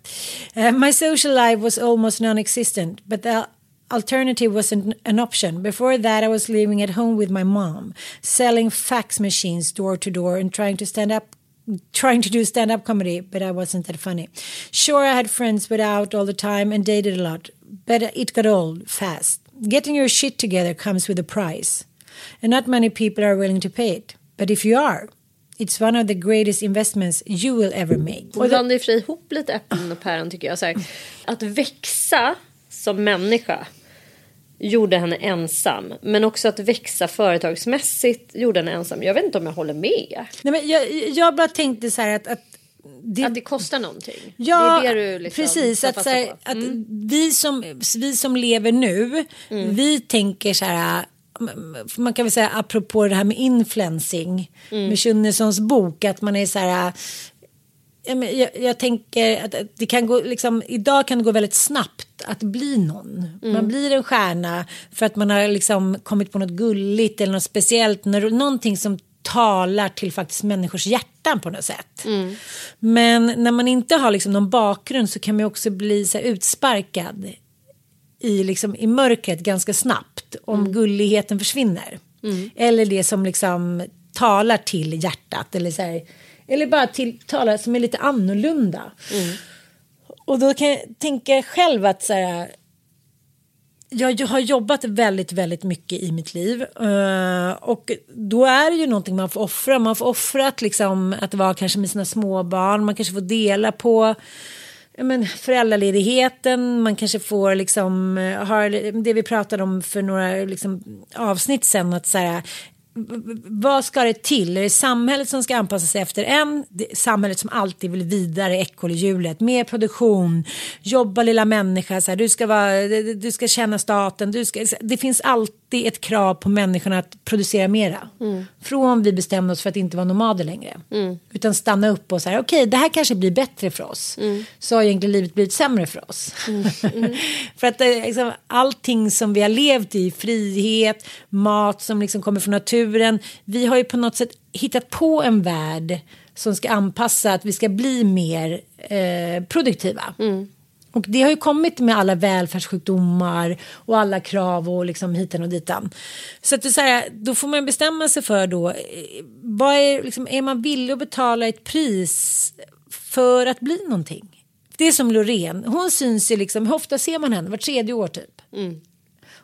Uh, my social life was almost non-existent, but the alternative wasn't an option. Before that, I was living at home with my mom, selling fax machines door to door and trying to stand up trying to do stand up comedy, but I wasn't that funny. Sure, I had friends, but out all the time and dated a lot, but it got old fast. Getting your shit together comes with a price, and not many people are willing to pay it. But if you are, it's one of the greatest investments you will ever make. Hon blandar fri ihop lite äpplen och päron tycker jag. Så här, att växa som människa gjorde henne ensam. Men också att växa företagsmässigt gjorde henne ensam. Jag vet inte om jag håller med. Nej, men jag, jag bara tänkte så här att, att det, Att det kostar någonting. Ja, det är det du liksom precis. Att, här, på. att Mm. vi, som, vi som lever nu, vi tänker så här, man kan väl säga apropå det här med influencing, med Schunnesons bok, att man är så här, jag, jag tänker att att det kan gå, liksom, idag kan det gå väldigt snabbt att bli någon. Man blir en stjärna för att man har liksom kommit på något gulligt eller något speciellt, någonting som talar till faktiskt människors hjärtan på något sätt. Men när man inte har liksom någon bakgrund så kan man också bli så utsparkad i, liksom, i mörkret ganska snabbt om gulligheten försvinner. Eller det som liksom talar till hjärtat eller, så här, eller bara till talar som är lite annorlunda. Och då kan jag tänka själv att så här, jag, har jobbat väldigt, väldigt mycket i mitt liv. Eh, och då är det ju någonting man får offra. Man får offra att, liksom, att vara kanske med sina småbarn. Man kanske får dela på men, föräldraledigheten. Man kanske får liksom, eh, har det vi pratade om för några liksom, avsnitt sen. Att så här, vad ska det till? Är det samhället som ska anpassa sig efter en? Samhället som alltid vill vidare ekorrhjulet. Mer produktion, jobba lilla människa. Så här, du, ska vara, du ska känna staten. Du ska, det finns allt alltid ett krav på människorna att producera mera. Från vi bestämde oss för att inte vara nomader längre. Utan stanna upp och säga okej det här kanske blir bättre för oss. Så har egentligen livet blivit sämre för oss. för att är liksom, allting som vi har levt i, frihet, mat som liksom kommer från naturen. Vi har ju på något sätt hittat på en värld som ska anpassa att vi ska bli mer eh, produktiva. Och det har ju kommit med alla välfärdssjukdomar och alla krav och liksom hiten och ditan. Så att det är så här, då får man bestämma sig för då, eh, vad är, liksom, är man villig att betala ett pris för att bli någonting? Det är som Loreen, hon syns ju liksom, hur ofta ser man henne? Var tredje år typ.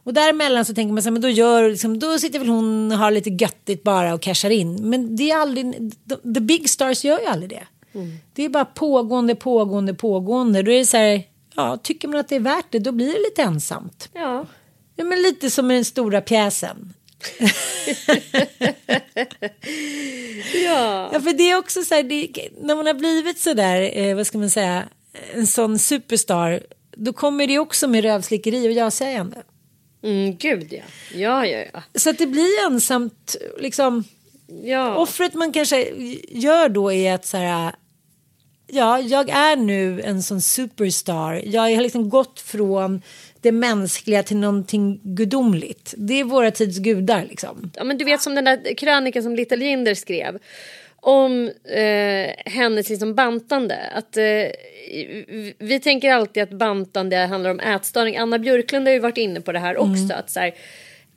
Och däremellan så tänker man så här, men då, gör, liksom, då sitter väl hon och har lite göttigt bara och cashar in. Men det är aldrig, the, big stars gör ju aldrig det. Det är bara pågående, pågående, pågående. Då är det så här, ja, tycker man att det är värt det, då blir det lite ensamt. Ja. Ja, men lite som i den stora pjäsen. Ja. Ja, för det är också så här, det, när man har blivit så där, eh, vad ska man säga, en sån superstar, då kommer det också med rövslickeri och ja-sägande. Mm, gud ja. Ja, ja, ja. Så att det blir ensamt, liksom. ja. Offret man kanske gör då är att så här, ja, jag är nu en sån superstar. Jag har liksom gått från det mänskliga till någonting gudomligt. Det är våra tids gudar liksom. Ja, men du vet som den där krönikan som Little Jinder skrev. Om eh, hennes liksom bantande. Att, eh, vi- tänker alltid att bantande handlar om ätstörning. Anna Björklund har ju varit inne på det här också. Att, så här,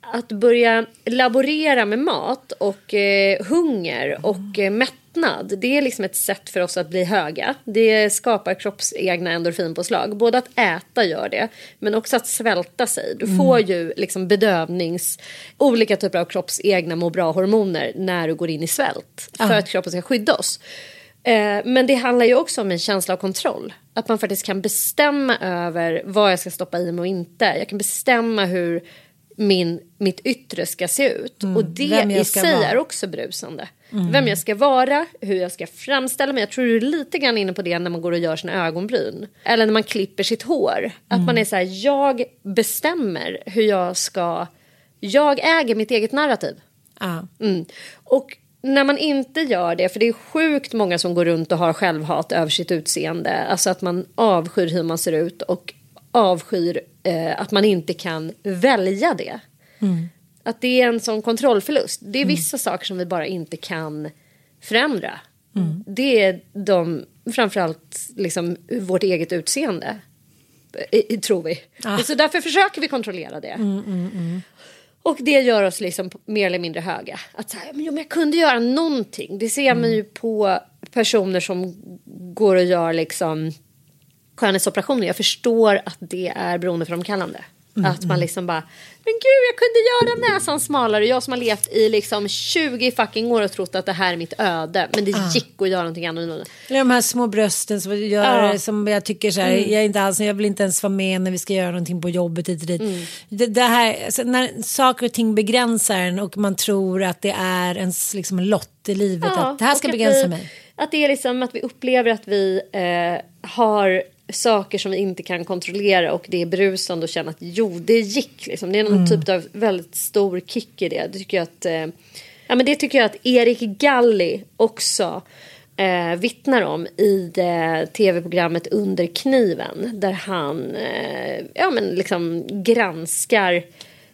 att börja laborera med mat och eh, hunger och eh, mättnad. Det är liksom ett sätt för oss att bli höga. Det skapar kroppsegna endorfinpåslag. Både att äta gör det, men också att svälta sig. Du får ju liksom bedövnings... Olika typer av kroppsegna må bra-hormoner när du går in i svält. För att kroppen ska skydda oss. Eh, men det handlar ju också om en känsla av kontroll. Att man faktiskt kan bestämma över vad jag ska stoppa i mig och inte. Jag kan bestämma hur min, mitt yttre ska se ut. och det Mm. vem jag i sig vara. är också brusande. Vem jag ska vara, hur jag ska framställa mig. Jag tror du är lite grann inne på det när man går och gör sina ögonbryn. Eller när man klipper sitt hår. Att Mm. man är så här, jag bestämmer hur jag ska... Jag äger mitt eget narrativ. Mm. Och när man inte gör det, för det är sjukt många som går runt och har självhat över sitt utseende. Alltså att man avskyr hur man ser ut och avskyr eh, att man inte kan välja det. Att det är en sån kontrollförlust. Det är vissa saker som vi bara inte kan förändra. Det är de framförallt liksom vårt eget utseende. I, i, tror vi. Ah. Så därför försöker vi kontrollera det. Och det gör oss liksom mer eller mindre höga. Att så här, men, jo, men jag kunde göra någonting. Det ser man ju på personer som går och gör liksom skönhetsoperationer. Jag förstår att det är beroendeframkallande. Att man liksom bara, men gud jag kunde göra näsan smalare. Jag som har levt i liksom 20 fucking år och trott att det här är mitt öde. Men det gick att göra någonting annorlunda. Eller de här små brösten som, gör. Mm. som jag tycker så här, jag, är inte alls, jag vill inte ens vara med när vi ska göra någonting på jobbet hit och dit. Mm. Det, det här, alltså, när saker och ting begränsar en och man tror att det är ens liksom, lott i livet att det här ska begränsa vi, mig. Att det är liksom att vi upplever att vi eh, har saker som vi inte kan kontrollera och det är brusande och känna att jo, det gick liksom. Det är någon Mm. typ av väldigt stor kick i det. Det tycker jag att, eh, ja, men det tycker jag att Erik Galli också eh, vittnar om i det tv-programmet Under kniven där han eh, ja, men liksom granskar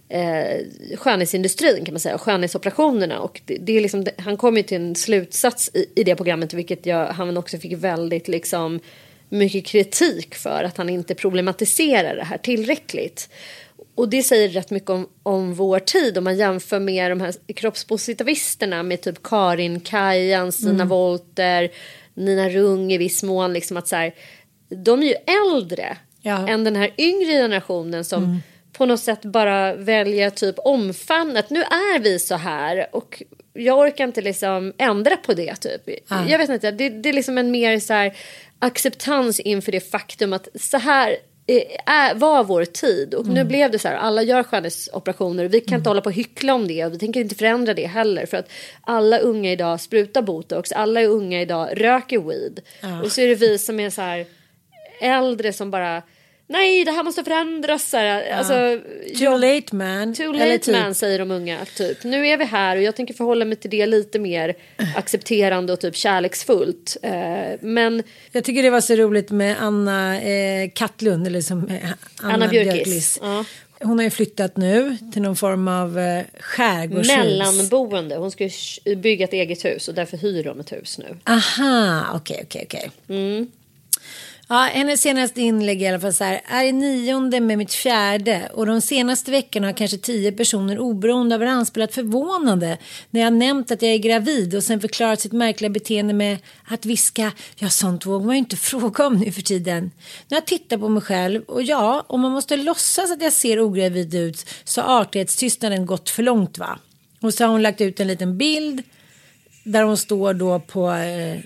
eh, skönhetsindustrin kan man säga och skönhetsoperationerna och det, det är liksom, han kom ju till en slutsats i, i det programmet vilket jag, han också fick väldigt liksom mycket kritik för att han inte problematiserar det här tillräckligt. Och det säger rätt mycket om, om vår tid om man jämför med de här kroppspositivisterna med typ Karin Kajan, Stina Wolter, Nina Rung i viss mån. Liksom att så här, de är ju äldre Ja. än den här yngre generationen som på något sätt bara väljer typ omfamna att nu är vi så här och jag orkar inte liksom ändra på det typ. Jag vet inte, det, det är liksom en mer så här acceptans inför det faktum att så här eh, är, var vår tid. Och nu blev det så här, alla gör skönhetsoperationer och vi kan inte hålla på och hyckla om det och vi tänker inte förändra det heller för att alla unga idag sprutar botox, alla unga idag röker weed. Och så är det vi som är så här äldre som bara nej det här måste förändras. Så här, alltså, Too jag- late man. Too Eller late typ. man säger de unga. Typ. Nu är vi här och jag tänker förhålla mig till det lite mer accepterande och typ kärleksfullt. Eh, men Jag tycker det var så roligt med Anna eh, Kattlund, eller som eh, Anna, Anna Björkis. Ja. Hon har ju flyttat nu till någon form av eh, skärgårdshus. mellanboende. Hon ska bygga ett eget hus och därför hyr de ett hus nu. Aha, okej, okej, okej. Mm. Ja, hennes senaste inlägg i alla fall så här, är i nionde med mitt fjärde och de senaste veckorna har kanske tio personer oberoende av varandra spelat förvånande när jag nämnt att jag är gravid och sen förklarat sitt märkliga beteende med att viska, ja sånt vågar man ju inte fråga om nu för tiden. När jag tittar på mig själv och ja, om man måste låtsas att jag ser ogravid ut så har artighetstystnaden gått för långt va. Och så har hon lagt ut en liten bild där hon står då på, eh,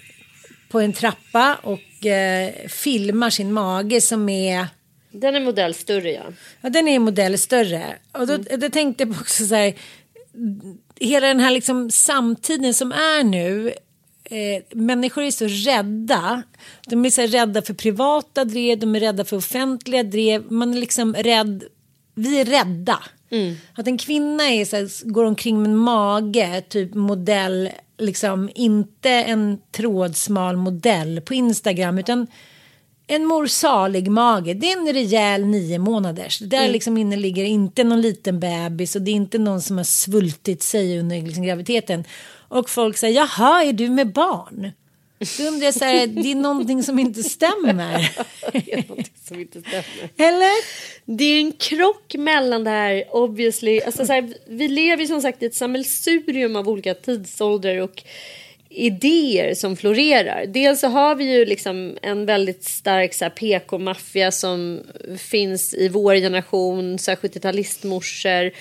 på en trappa och eh, filmar sin mage som är Den är modell större ja. Ja, den är modell större. Och då, då tänkte jag också så här, hela den här liksom samtiden som är nu, eh, människor är så rädda. De är så rädda för privata drev, de är rädda för offentliga drev. Man är liksom rädd, vi är rädda. Att en kvinna är så här, går omkring med en mage, typ modell, liksom inte en trådsmal modell på Instagram, utan en mor salig mage, det är en rejäl nio månaders. Där liksom inne ligger inte någon liten bebis och det är inte någon som har svultit sig under liksom graviditeten. Och folk säger, jaha, är du med barn? Då undrar jag så här, det är någonting som inte stämmer. Det är någonting som inte stämmer. Eller? Det är en krock mellan det här obviously. Alltså så här, vi lever som sagt i ett sammelsurium av olika tidsåldrar och idéer som florerar. Dels så har vi ju liksom en väldigt stark PK-maffia som finns i vår generation, så här 70-talistmorsor.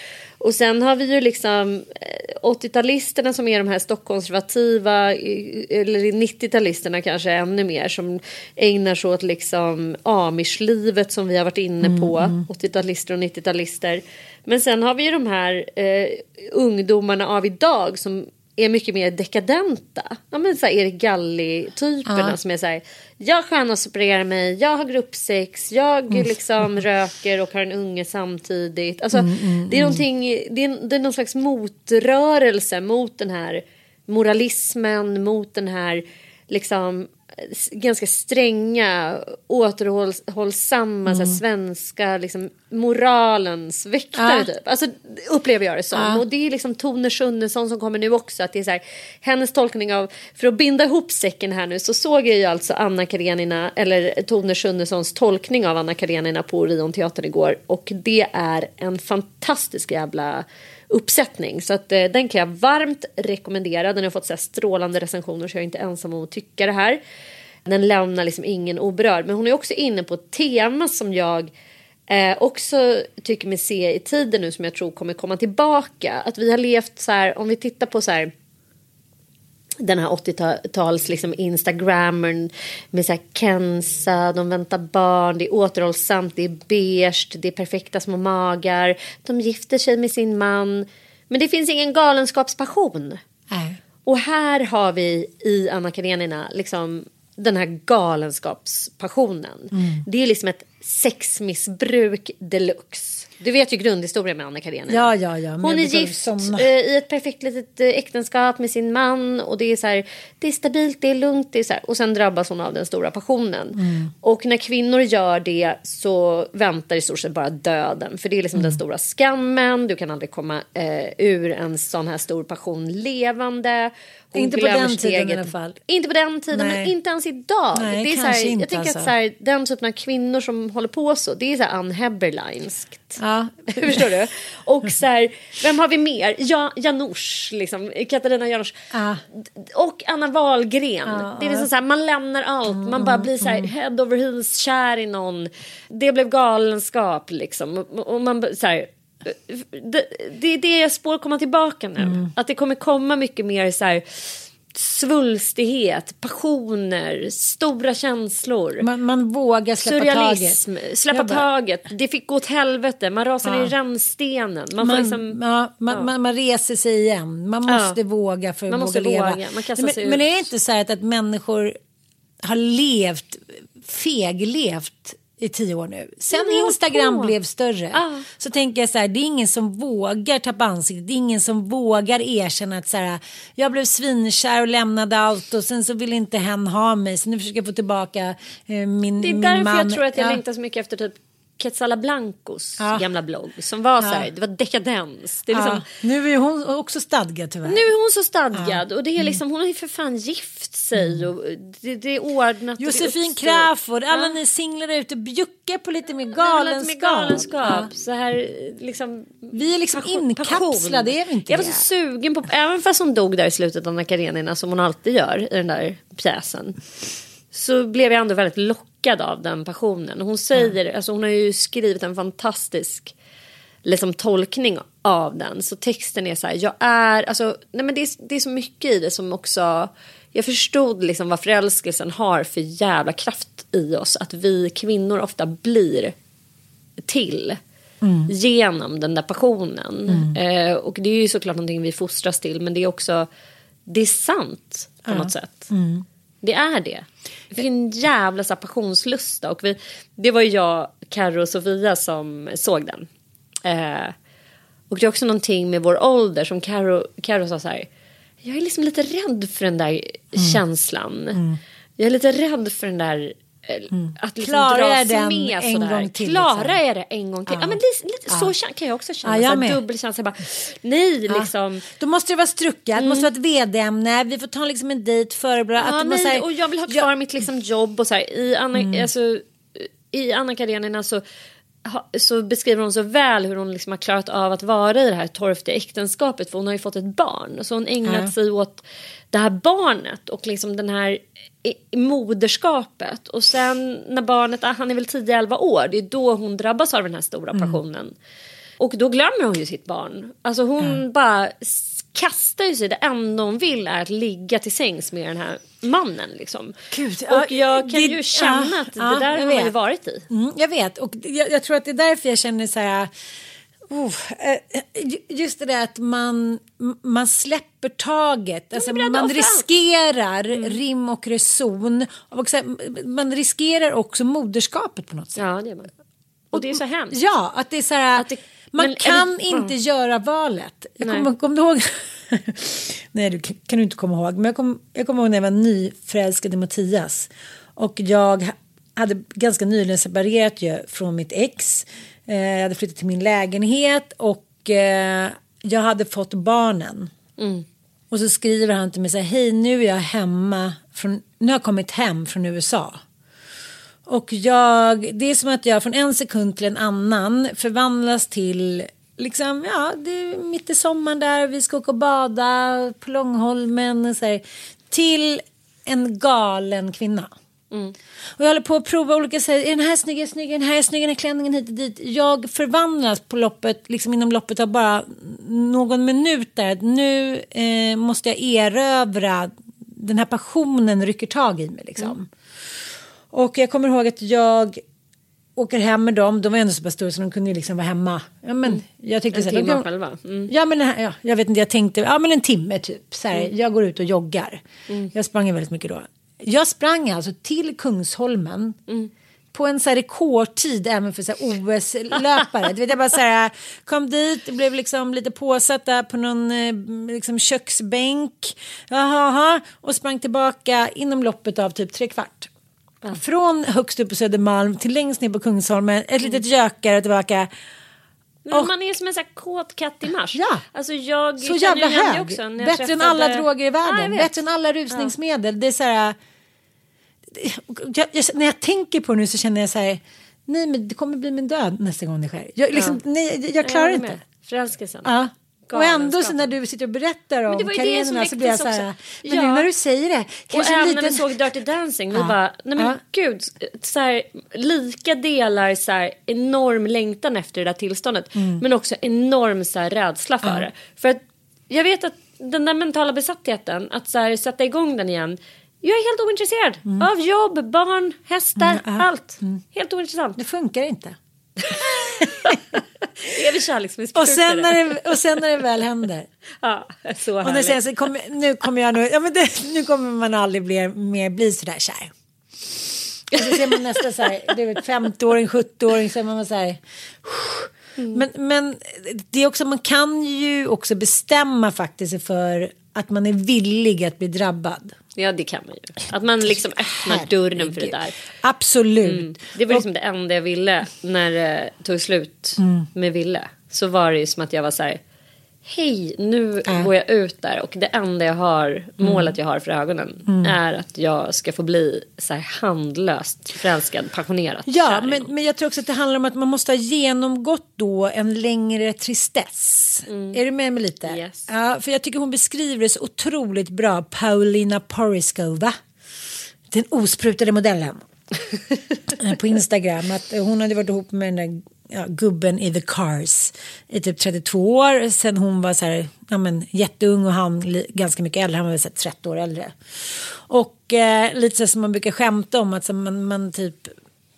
Och sen har vi ju liksom eh, 80-talisterna som är de här stockkonservativa, eller 90-talisterna kanske ännu mer, som ägnar sig åt liksom amishlivet som vi har varit inne på, 80-talister och 90-talister. Men sen har vi ju de här eh, ungdomarna av idag som är mycket mer dekadenta. Ja, men så här Erik Galli-typerna som är så här. Jag skönhetsopererar mig, jag har gruppsex, jag liksom röker och har en unge samtidigt. Alltså, det, är någonting, det, är, det är någon slags motrörelse mot den här moralismen, mot den här liksom ganska stränga, återhållsamma, här, svenska liksom, moralens väktare Ja. typ. Alltså upplever jag det som. Ja. Och det är liksom Tone Schunnesson som kommer nu också. Att det är så här, hennes tolkning av, för att binda ihop säcken här nu så såg jag ju alltså Anna Karenina, eller Tone Schunnesons tolkning av Anna Karenina på Orionteatern igår. Och det är en fantastisk jävla uppsättning. Så att, eh, den kan jag varmt rekommendera. Den har fått så här, strålande recensioner så jag är inte ensam om att tycka det här. Den lämnar liksom ingen oberörd. Men hon är också inne på ett tema som jag eh, också tycker mig se i tiden nu som jag tror kommer komma tillbaka. Att vi har levt så här, om vi tittar på så här den här 80-tals liksom instagrammern med så här Kenza, de väntar barn, det är återhållsamt, det är beige, det är perfekta små magar, de gifter sig med sin man. Men det finns ingen galenskapspassion. Nej. Och här har vi i Anna Karenina liksom den här galenskapspassionen. Det är liksom ett sexmissbruk deluxe. Du vet ju grundhistorien med Anna Karenina. Ja, ja, ja, Hon är gift eh, i ett perfekt litet eh, äktenskap med sin man och det är så här, det är stabilt, det är lugnt, det är så här, och sen drabbas hon av den stora passionen. Mm. Och när kvinnor gör det så väntar i stort sett bara döden, för det är liksom Mm. den stora skammen. Du kan aldrig komma eh, ur en sån här stor passion levande. Hon Inte på den sitt tiden i alla fall. Inte på den tiden, Nej. men inte ens idag. Nej, det är så här, inte jag tänker alltså. att så här, den typen av kvinnor som håller på så, det är så här Ann Heberleinskt. Ja. Förstår du? Och så här, vem har vi mer? Ja, Janouch, liksom. Katarina Janouch. Ja. Och Anna Wahlgren. det är liksom så här, man lämnar allt. Man bara blir så här head over heels kär i någon. Det blev galenskap liksom. Och, man så här, det, det är det jag spår komma tillbaka nu. Att det kommer komma mycket mer så här svulstighet, passioner, stora känslor. Man, man vågar släppa taget. Surrealism, släppa Jag bara- taget. Det fick gå åt helvete. Man rasar Ja. i rännstenen. Man, Man, liksom, ja, man, Man, man reser sig igen. Man Ja. måste våga för att Man måste våga leva. våga. Man kastar men, men är det inte så här att, att människor har levt, feglevt i tio år nu. Sen Instagram på. blev större Ja. så tänker jag så här, det är ingen som vågar tappa ansiktet. Det är ingen som vågar erkänna att så här, jag blev svinkär och lämnade allt och sen så vill inte hen ha mig så nu försöker jag få tillbaka eh, min, Det är därför man. jag tror att jag Ja. längtar så mycket efter typ Quetzala Blancos Ja. gamla blogg. Som var så här, Ja. det var dekadens. Det är liksom, Ja. Nu är hon också stadgad tyvärr. Nu är hon så stadgad och det är liksom, hon har ju för fan gift sig och det, det är ordnat. Josefin. Crafoord, alla ni singlar ute, bjucka på lite mer galenskap. lite mer galenskap. Så här, liksom, Vi är liksom passion- inkapslade, är vi inte Jag var så sugen på, även fast hon dog där i slutet av Karenina som hon alltid gör i den där pjäsen. Så blev jag ändå väldigt lockad av den passionen. Och Hon säger, alltså hon har ju skrivit en fantastisk liksom, tolkning av den. Så texten är så här, jag är, alltså, nej men det är, det är så mycket i det som också, jag förstod liksom vad förälskelsen har för jävla kraft i oss. Att vi kvinnor ofta blir till genom den där passionen. Eh, och det är ju såklart någonting vi fostras till men det är också, det är sant på något sätt. Det är det. Det finns en jävla så här, passionslusta och vi, det var ju jag, Karo och Sofia som såg den. Eh, och det är också någonting med vår ålder som Karo, Karo sa så här. Jag är liksom lite rädd för den där känslan. Jag är lite rädd för den där eh, att liksom jag den med en sådär. gång till, Klarar liksom? jag det en gång till? Ja, men lite, lite så kän- kan jag också känna. Ja, jag Ja, med. Dubbelkänsla. Bara, nej, liksom. Då måste det vara struckat, det måste vara ett vedämne, vi får ta liksom en dejt före. Ja, att nej, och jag vill ha kvar mitt liksom, jobb och så här. I Anna, Mm. alltså, i Anna Karenina så, så beskriver hon så väl hur hon liksom har klarat av att vara i det här torftiga äktenskapet för hon har ju fått ett barn. Så hon ägnat Ja. sig åt det här barnet och liksom den här moderskapet. Och sen när barnet, ah, han är väl 10-11 år, det är då hon drabbas av den här stora Mm. passionen. Och då glömmer hon ju sitt barn. Alltså hon bara s- kastar ju sig. Det enda hon vill är att ligga till sängs med den här mannen. Liksom. Gud, ja, och jag kan det- ju känna ja, att ja, det där jag har vet. varit i. Mm, jag vet och jag, jag tror att det är därför jag känner så här. Oh, eh, ju- just det där att man, man släpper taget. Alltså, man riskerar rim och reson. Och man riskerar också moderskapet på något sätt. Ja, det är man. Och det är så hemskt. Ja, att det är så här. Att det- man men- kan eller- inte göra valet. Jag kommer, kommer du ihåg Nej, du kan du inte komma ihåg. Men jag kommer jag kommer ihåg när jag var nyförälskad i Mattias. Och jag ha- hade ganska nyligen separerat ju från mitt ex. Eh, jag hade flyttat till min lägenhet och eh, jag hade fått barnen. Och så skriver han till mig så här, hej nu är jag hemma, från, nu har jag kommit hem från USA. Och jag, det är som att jag från en sekund till en annan förvandlas till, liksom, ja, det är mitt i sommaren där, vi ska åka och bada på Långholmen och så här, till en galen kvinna. Och jag håller på att prova olika, så här, är den här snygg, är snygg, är den här är snygg, den här klänningen hit och dit. Jag förvandlas på loppet, liksom inom loppet av bara någon minut där. Nu eh, måste jag erövra, den här passionen rycker tag i mig liksom. Och jag kommer ihåg att jag åker hem med dem. De var ändå så pass stora så de kunde ju liksom vara hemma. Ja, men jag tyckte En så här, timme kan- själva. Mm. Ja men ja, jag vet inte, jag tänkte, ja men en timme typ. Så här, Jag går ut och joggar. Jag sprang väldigt mycket då. Jag sprang alltså till Kungsholmen. På en så här rekordtid även för OS-löpare. Jag bara så här, kom dit, blev liksom lite påsatt där på någon eh, liksom köksbänk. Jaha, och sprang tillbaka inom loppet av typ tre kvart. Från högst upp på Södermalm till längst ner på Kungsholmen, ett litet gökar och tillbaka. Men Och- man är som en sån här kåt katt i mars. Ja. Alltså jag så jävla hög. också Bättre än träffade- alla droger i Ja, världen. vet. Bättre än alla rusningsmedel. Det är så här. Jag, jag, när jag tänker på det nu så känner jag så här. Nej men det kommer bli min död nästa gång det sker. Jag, liksom, nej, jag klarar inte. Förälskelsen. Ja. Och ändå så när du sitter och berättar om Karenina så blir jag så här. Men Ja. nu när du säger det. Och Kanske en även när vi liten... såg Dirty Dancing, vi Ja. bara, nej men Ja. gud, så här, lika delar så här, enorm längtan efter det där tillståndet, Mm. men också enorm så här, rädsla för det. För att jag vet att den där mentala besattheten, att så här, sätta igång den igen, jag är helt ointresserad av jobb, barn, hästar, Mm, ja. allt. Helt ointressant. Det funkar inte. Evig kärleksmissbrukare. Och sen, när det, och sen när det väl händer. Ja, så Och nu, härligt. säger så, kom, nu kommer jag nog, ja, men det, nu kommer man aldrig bli, mer bli sådär kär. Och så ser man nästa så här, du vet 50-åring, 70-åring, så är man så här. Men, men det är också, man kan ju också bestämma faktiskt för att man är villig att bli drabbad. Ja, det kan man ju. Att man liksom öppnar dörren för det där. Absolut. Mm. Det var liksom det enda jag ville när det tog slut Mm. med Ville. Så var det ju som att jag var så här. Hej, nu Äh. går jag ut där och det enda jag har, Mm. målet jag har för ögonen är att jag ska få bli så här handlöst förälskad, passionerat Ja, men, men jag tror också att det handlar om att man måste ha genomgått då en längre tristess. Är du med mig lite? Yes. Ja, för jag tycker hon beskriver det så otroligt bra, Paulina Poriskova. Den osprutade modellen. Eh, på Instagram. Att hon hade varit ihop med den där ja, gubben i The Cars i typ 32 år. Sen hon var så här, ja, men, jätteung och han ganska mycket äldre. Han var väl så här 30 år äldre. Och eh, lite så som man brukar skämta om att så man, man typ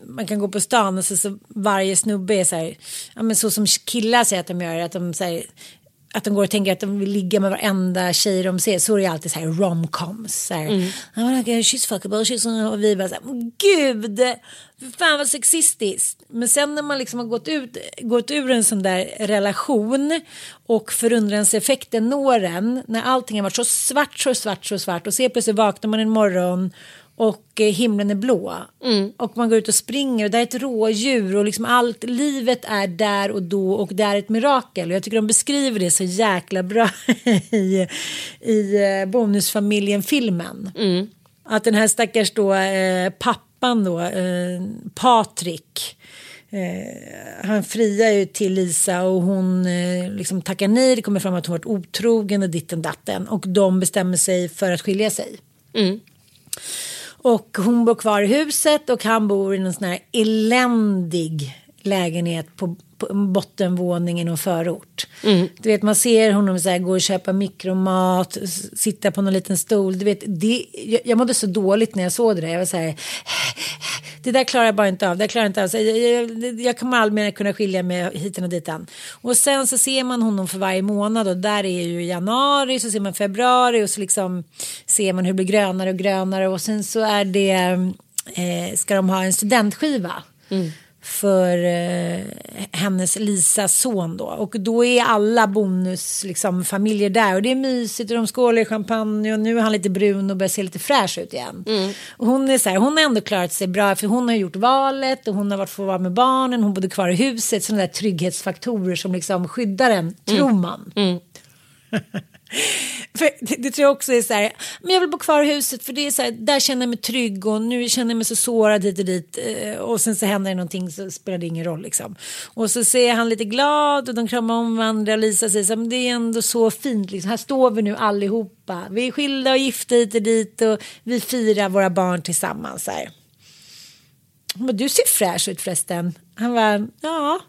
man kan gå på stan och så, så varje snubbe är så här, ja men så som killar säger att de gör, att de säger att de går och tänker att de vill ligga med varenda tjej de ser. Så är det alltid så här romcoms. Mm. She's fuckable, she's... Och vi bara så här, gud, fan vad sexistiskt. Men sen när man liksom har gått, ut, gått ur en sån där relation och förundranseffekten når en, när allting har varit så svart, så svart, så svart och så plötsligt vaknar man en morgon och eh, himlen är blå. Och man går ut och springer och det är ett rådjur och liksom allt, livet är där och då och det är ett mirakel. Och jag tycker de beskriver det så jäkla bra i, i eh, Bonusfamiljen-filmen. Att den här stackars då, eh, pappan då, eh, Patrik, Eh, han friar ju till Lisa och hon eh, liksom tackar nej. Det kommer fram att hon varit otrogen och ditten datten. Och de bestämmer sig för att skilja sig. Och hon bor kvar i huset och han bor i en sån här eländig lägenhet på, på bottenvåningen och förort. Du vet man ser honom så här, gå och köpa mikromat, sitta på någon liten stol. Du vet, det, jag, jag mådde så dåligt när jag såg det där. Jag var så här, det där klarar jag bara inte av. Det klarar jag inte av. Så jag, jag, jag kommer aldrig mer kunna skilja mig hit och ditan. Och sen så ser man honom för varje månad och där är ju januari så ser man februari och så liksom ser man hur det blir grönare och grönare och sen så är det eh, ska de ha en studentskiva. För eh, hennes Lisas son då. Och då är alla bonus liksom, familjer där. Och det är mysigt och de skålar i champagne. Och nu är han lite brun och börjar se lite fräsch ut igen. Och hon är så här, hon har ändå klarat sig bra för hon har gjort valet och hon har varit för att vara med barnen, hon bodde kvar i huset, sådana där trygghetsfaktorer som liksom skyddar en, tror man. För det, det tror jag också är så här, men jag vill bo kvar i huset för det är så här, där känner jag mig trygg och nu känner jag mig så sårad hit och dit eh, och sen så händer det någonting så spelar det ingen roll liksom. Och så ser han lite glad och de kramar om varandra och Lisa säger så här, men det är ändå så fint liksom, här står vi nu allihopa, vi är skilda och gifta hit och dit och vi firar våra barn tillsammans här. Hon bara, du ser fräsch ut förresten. Han var ja.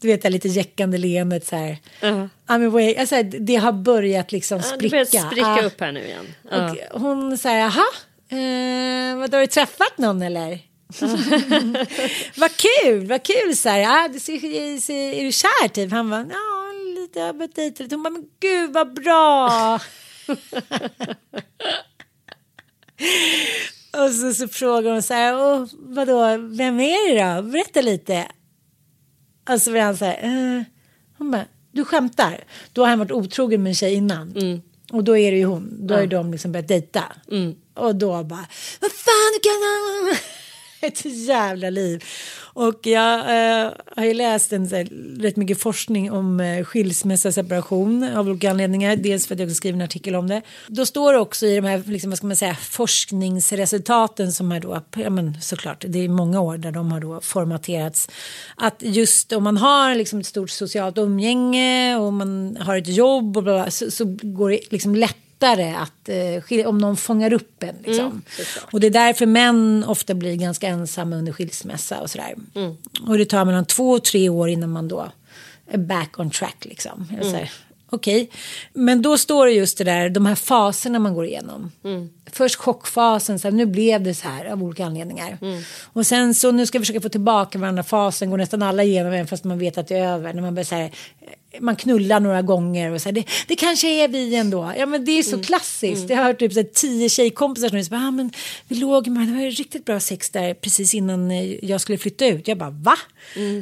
Du vet det lite jäckande leendet så här. Ja. I'm away. Alltså, det har börjat liksom Ja, det spricka. börjar spricka Ja. upp här nu igen. Ja. Och hon säger, jaha, eh, vad har du träffat någon eller? vad kul, vad kul så här. Det ser, ser, är du kär typ? Han var ja lite, jag har börjat dejta lite. Hon bara, men gud vad bra. Och så, så frågar hon så här, vadå, vem är det då? Berätta lite. Och så blir han så här, eh. hon bara, du skämtar? Då har han varit otrogen med en tjej innan. Och då är det ju hon, då har ju de liksom börjat dejta. Och då bara, vad fan du kan... Ett jävla liv. Och jag eh, har ju läst en, här, rätt mycket forskning om eh, skilsmässa och separation av olika anledningar. Dels för att jag också skrivit en artikel om det. Då står det också i de här liksom, vad ska man säga, forskningsresultaten som är då, ja, men såklart, det är många år där de har då formaterats. Att just om man har liksom ett stort socialt umgänge och man har ett jobb och bla, bla, så, så går det liksom lättare att eh, om någon fångar upp en. Liksom. och det är därför män ofta blir ganska ensamma under skilsmässa och sådär. Och det tar mellan två och tre år innan man då är back on track liksom. Säger, Okej, men då står det just det där, de här faserna man går igenom. Först chockfasen, så här, nu blev det så här av olika anledningar. Och sen så nu ska vi försöka få tillbaka varandra fasen, går nästan alla igenom även fast man vet att det är över. När man börjar så här, man knullar några gånger och så här, det, det kanske är vi ändå. Ja men det är så klassiskt. Jag har hört typ så här, tio tjejkompisar som säger, ah, men vi låg med det var riktigt bra sex där precis innan eh, jag skulle flytta ut. Jag bara va?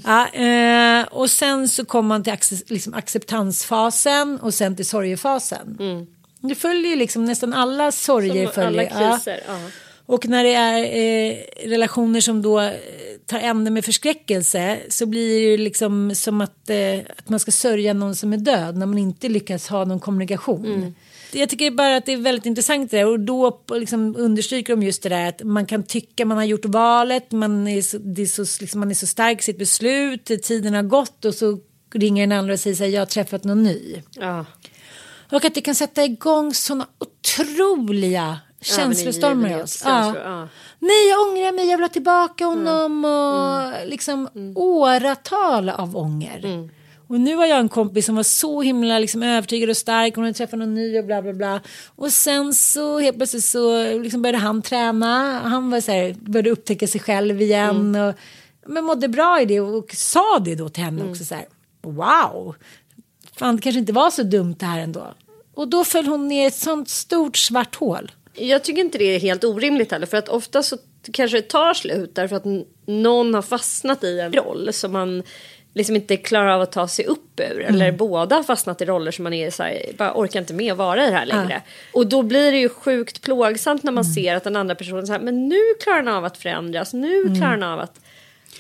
Ja, eh, och sen så kommer man till liksom, acceptansfasen och sen till sorgefasen. Det följer liksom nästan alla sorger Som följer. alla kriser. Ja. Och när det är eh, relationer som då eh, tar ände med förskräckelse så blir det ju liksom som att, eh, att man ska sörja någon som är död när man inte lyckas ha någon kommunikation. Jag tycker bara att det är väldigt intressant det där och då liksom understryker de just det där att man kan tycka man har gjort valet, man är så, det är så, liksom, man är så stark i sitt beslut, tiden har gått och så ringer en andra och säger så här, jag har träffat någon ny. Ja. Och att det kan sätta igång sådana otroliga känslostormar i oss. Ja. Ja. Nej, jag ångrar mig, jag vill ha tillbaka honom och liksom åratal av ånger. Och nu har jag en kompis som var så himla liksom övertygad och stark, hon hade träffat någon ny och bla bla bla. Och sen så helt plötsligt så liksom började han träna, han var så här, började upptäcka sig själv igen. Och, men mådde bra i det och sa det då till henne också så här, wow, fan det kanske inte var så dumt det här ändå. Och då föll hon ner i ett sånt stort svart hål. Jag tycker inte det är helt orimligt heller. För att ofta så kanske det tar slut därför att någon har fastnat i en roll som man liksom inte klarar av att ta sig upp ur. Eller båda har fastnat i roller som man är så här, bara orkar inte med att vara i det här längre. Och då blir det ju sjukt plågsamt när man ser att den andra personen så här, men nu klarar den av att förändras. Nu klarar den av att...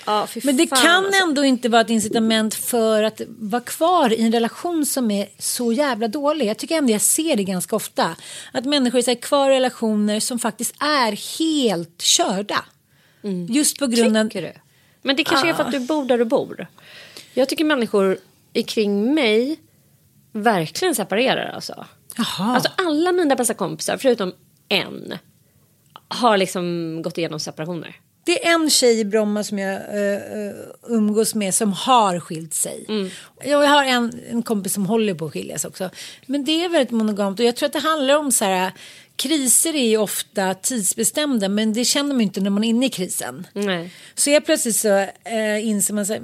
Ja, Men det kan alltså. ändå inte vara ett incitament för att vara kvar i en relation som är så jävla dålig. Jag tycker ändå jag ser det ganska ofta. Att människor är så kvar i relationer som faktiskt är helt körda. Just på grund av... Du? Men det kanske är för att du bor där du bor. Jag tycker människor kring mig verkligen separerar alltså. Jaha. Alltså alla mina bästa kompisar förutom en har liksom gått igenom separationer. Det är en tjej i Bromma som jag uh, umgås med som har skilt sig. Mm. Jag har en, en kompis som håller på att skiljas också. Men det är väldigt monogamt och jag tror att det handlar om så här kriser är ju ofta tidsbestämda men det känner man ju inte när man är inne i krisen. Nej. Så jag plötsligt så uh, inser man så här,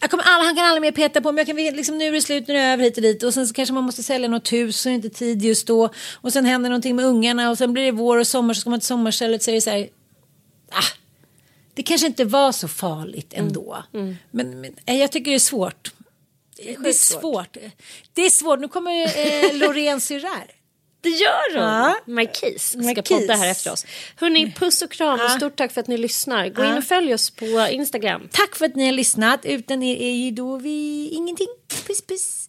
jag kommer alla, han kan aldrig mer peta på mig. Jag kan, liksom, nu är det slut, nu är det över hit och dit. Och sen så kanske man måste sälja något hus så är det inte tid just då. Och sen händer någonting med ungarna och sen blir det vår och sommar så ska man till sommarstället så är det så här. Ah, det kanske inte var så farligt ändå. Men, men eh, jag tycker det är svårt. Det är, svårt. Det är svårt. Nu kommer eh, Loreen Syrär. Det gör hon! Ja. Marquis ska Marquis. podda här efter oss. Hörni, puss och kram och stort tack för att ni lyssnar. Gå in Ja. och följ oss på Instagram. Tack för att ni har lyssnat. Utan er är ju då vi ingenting. Puss puss.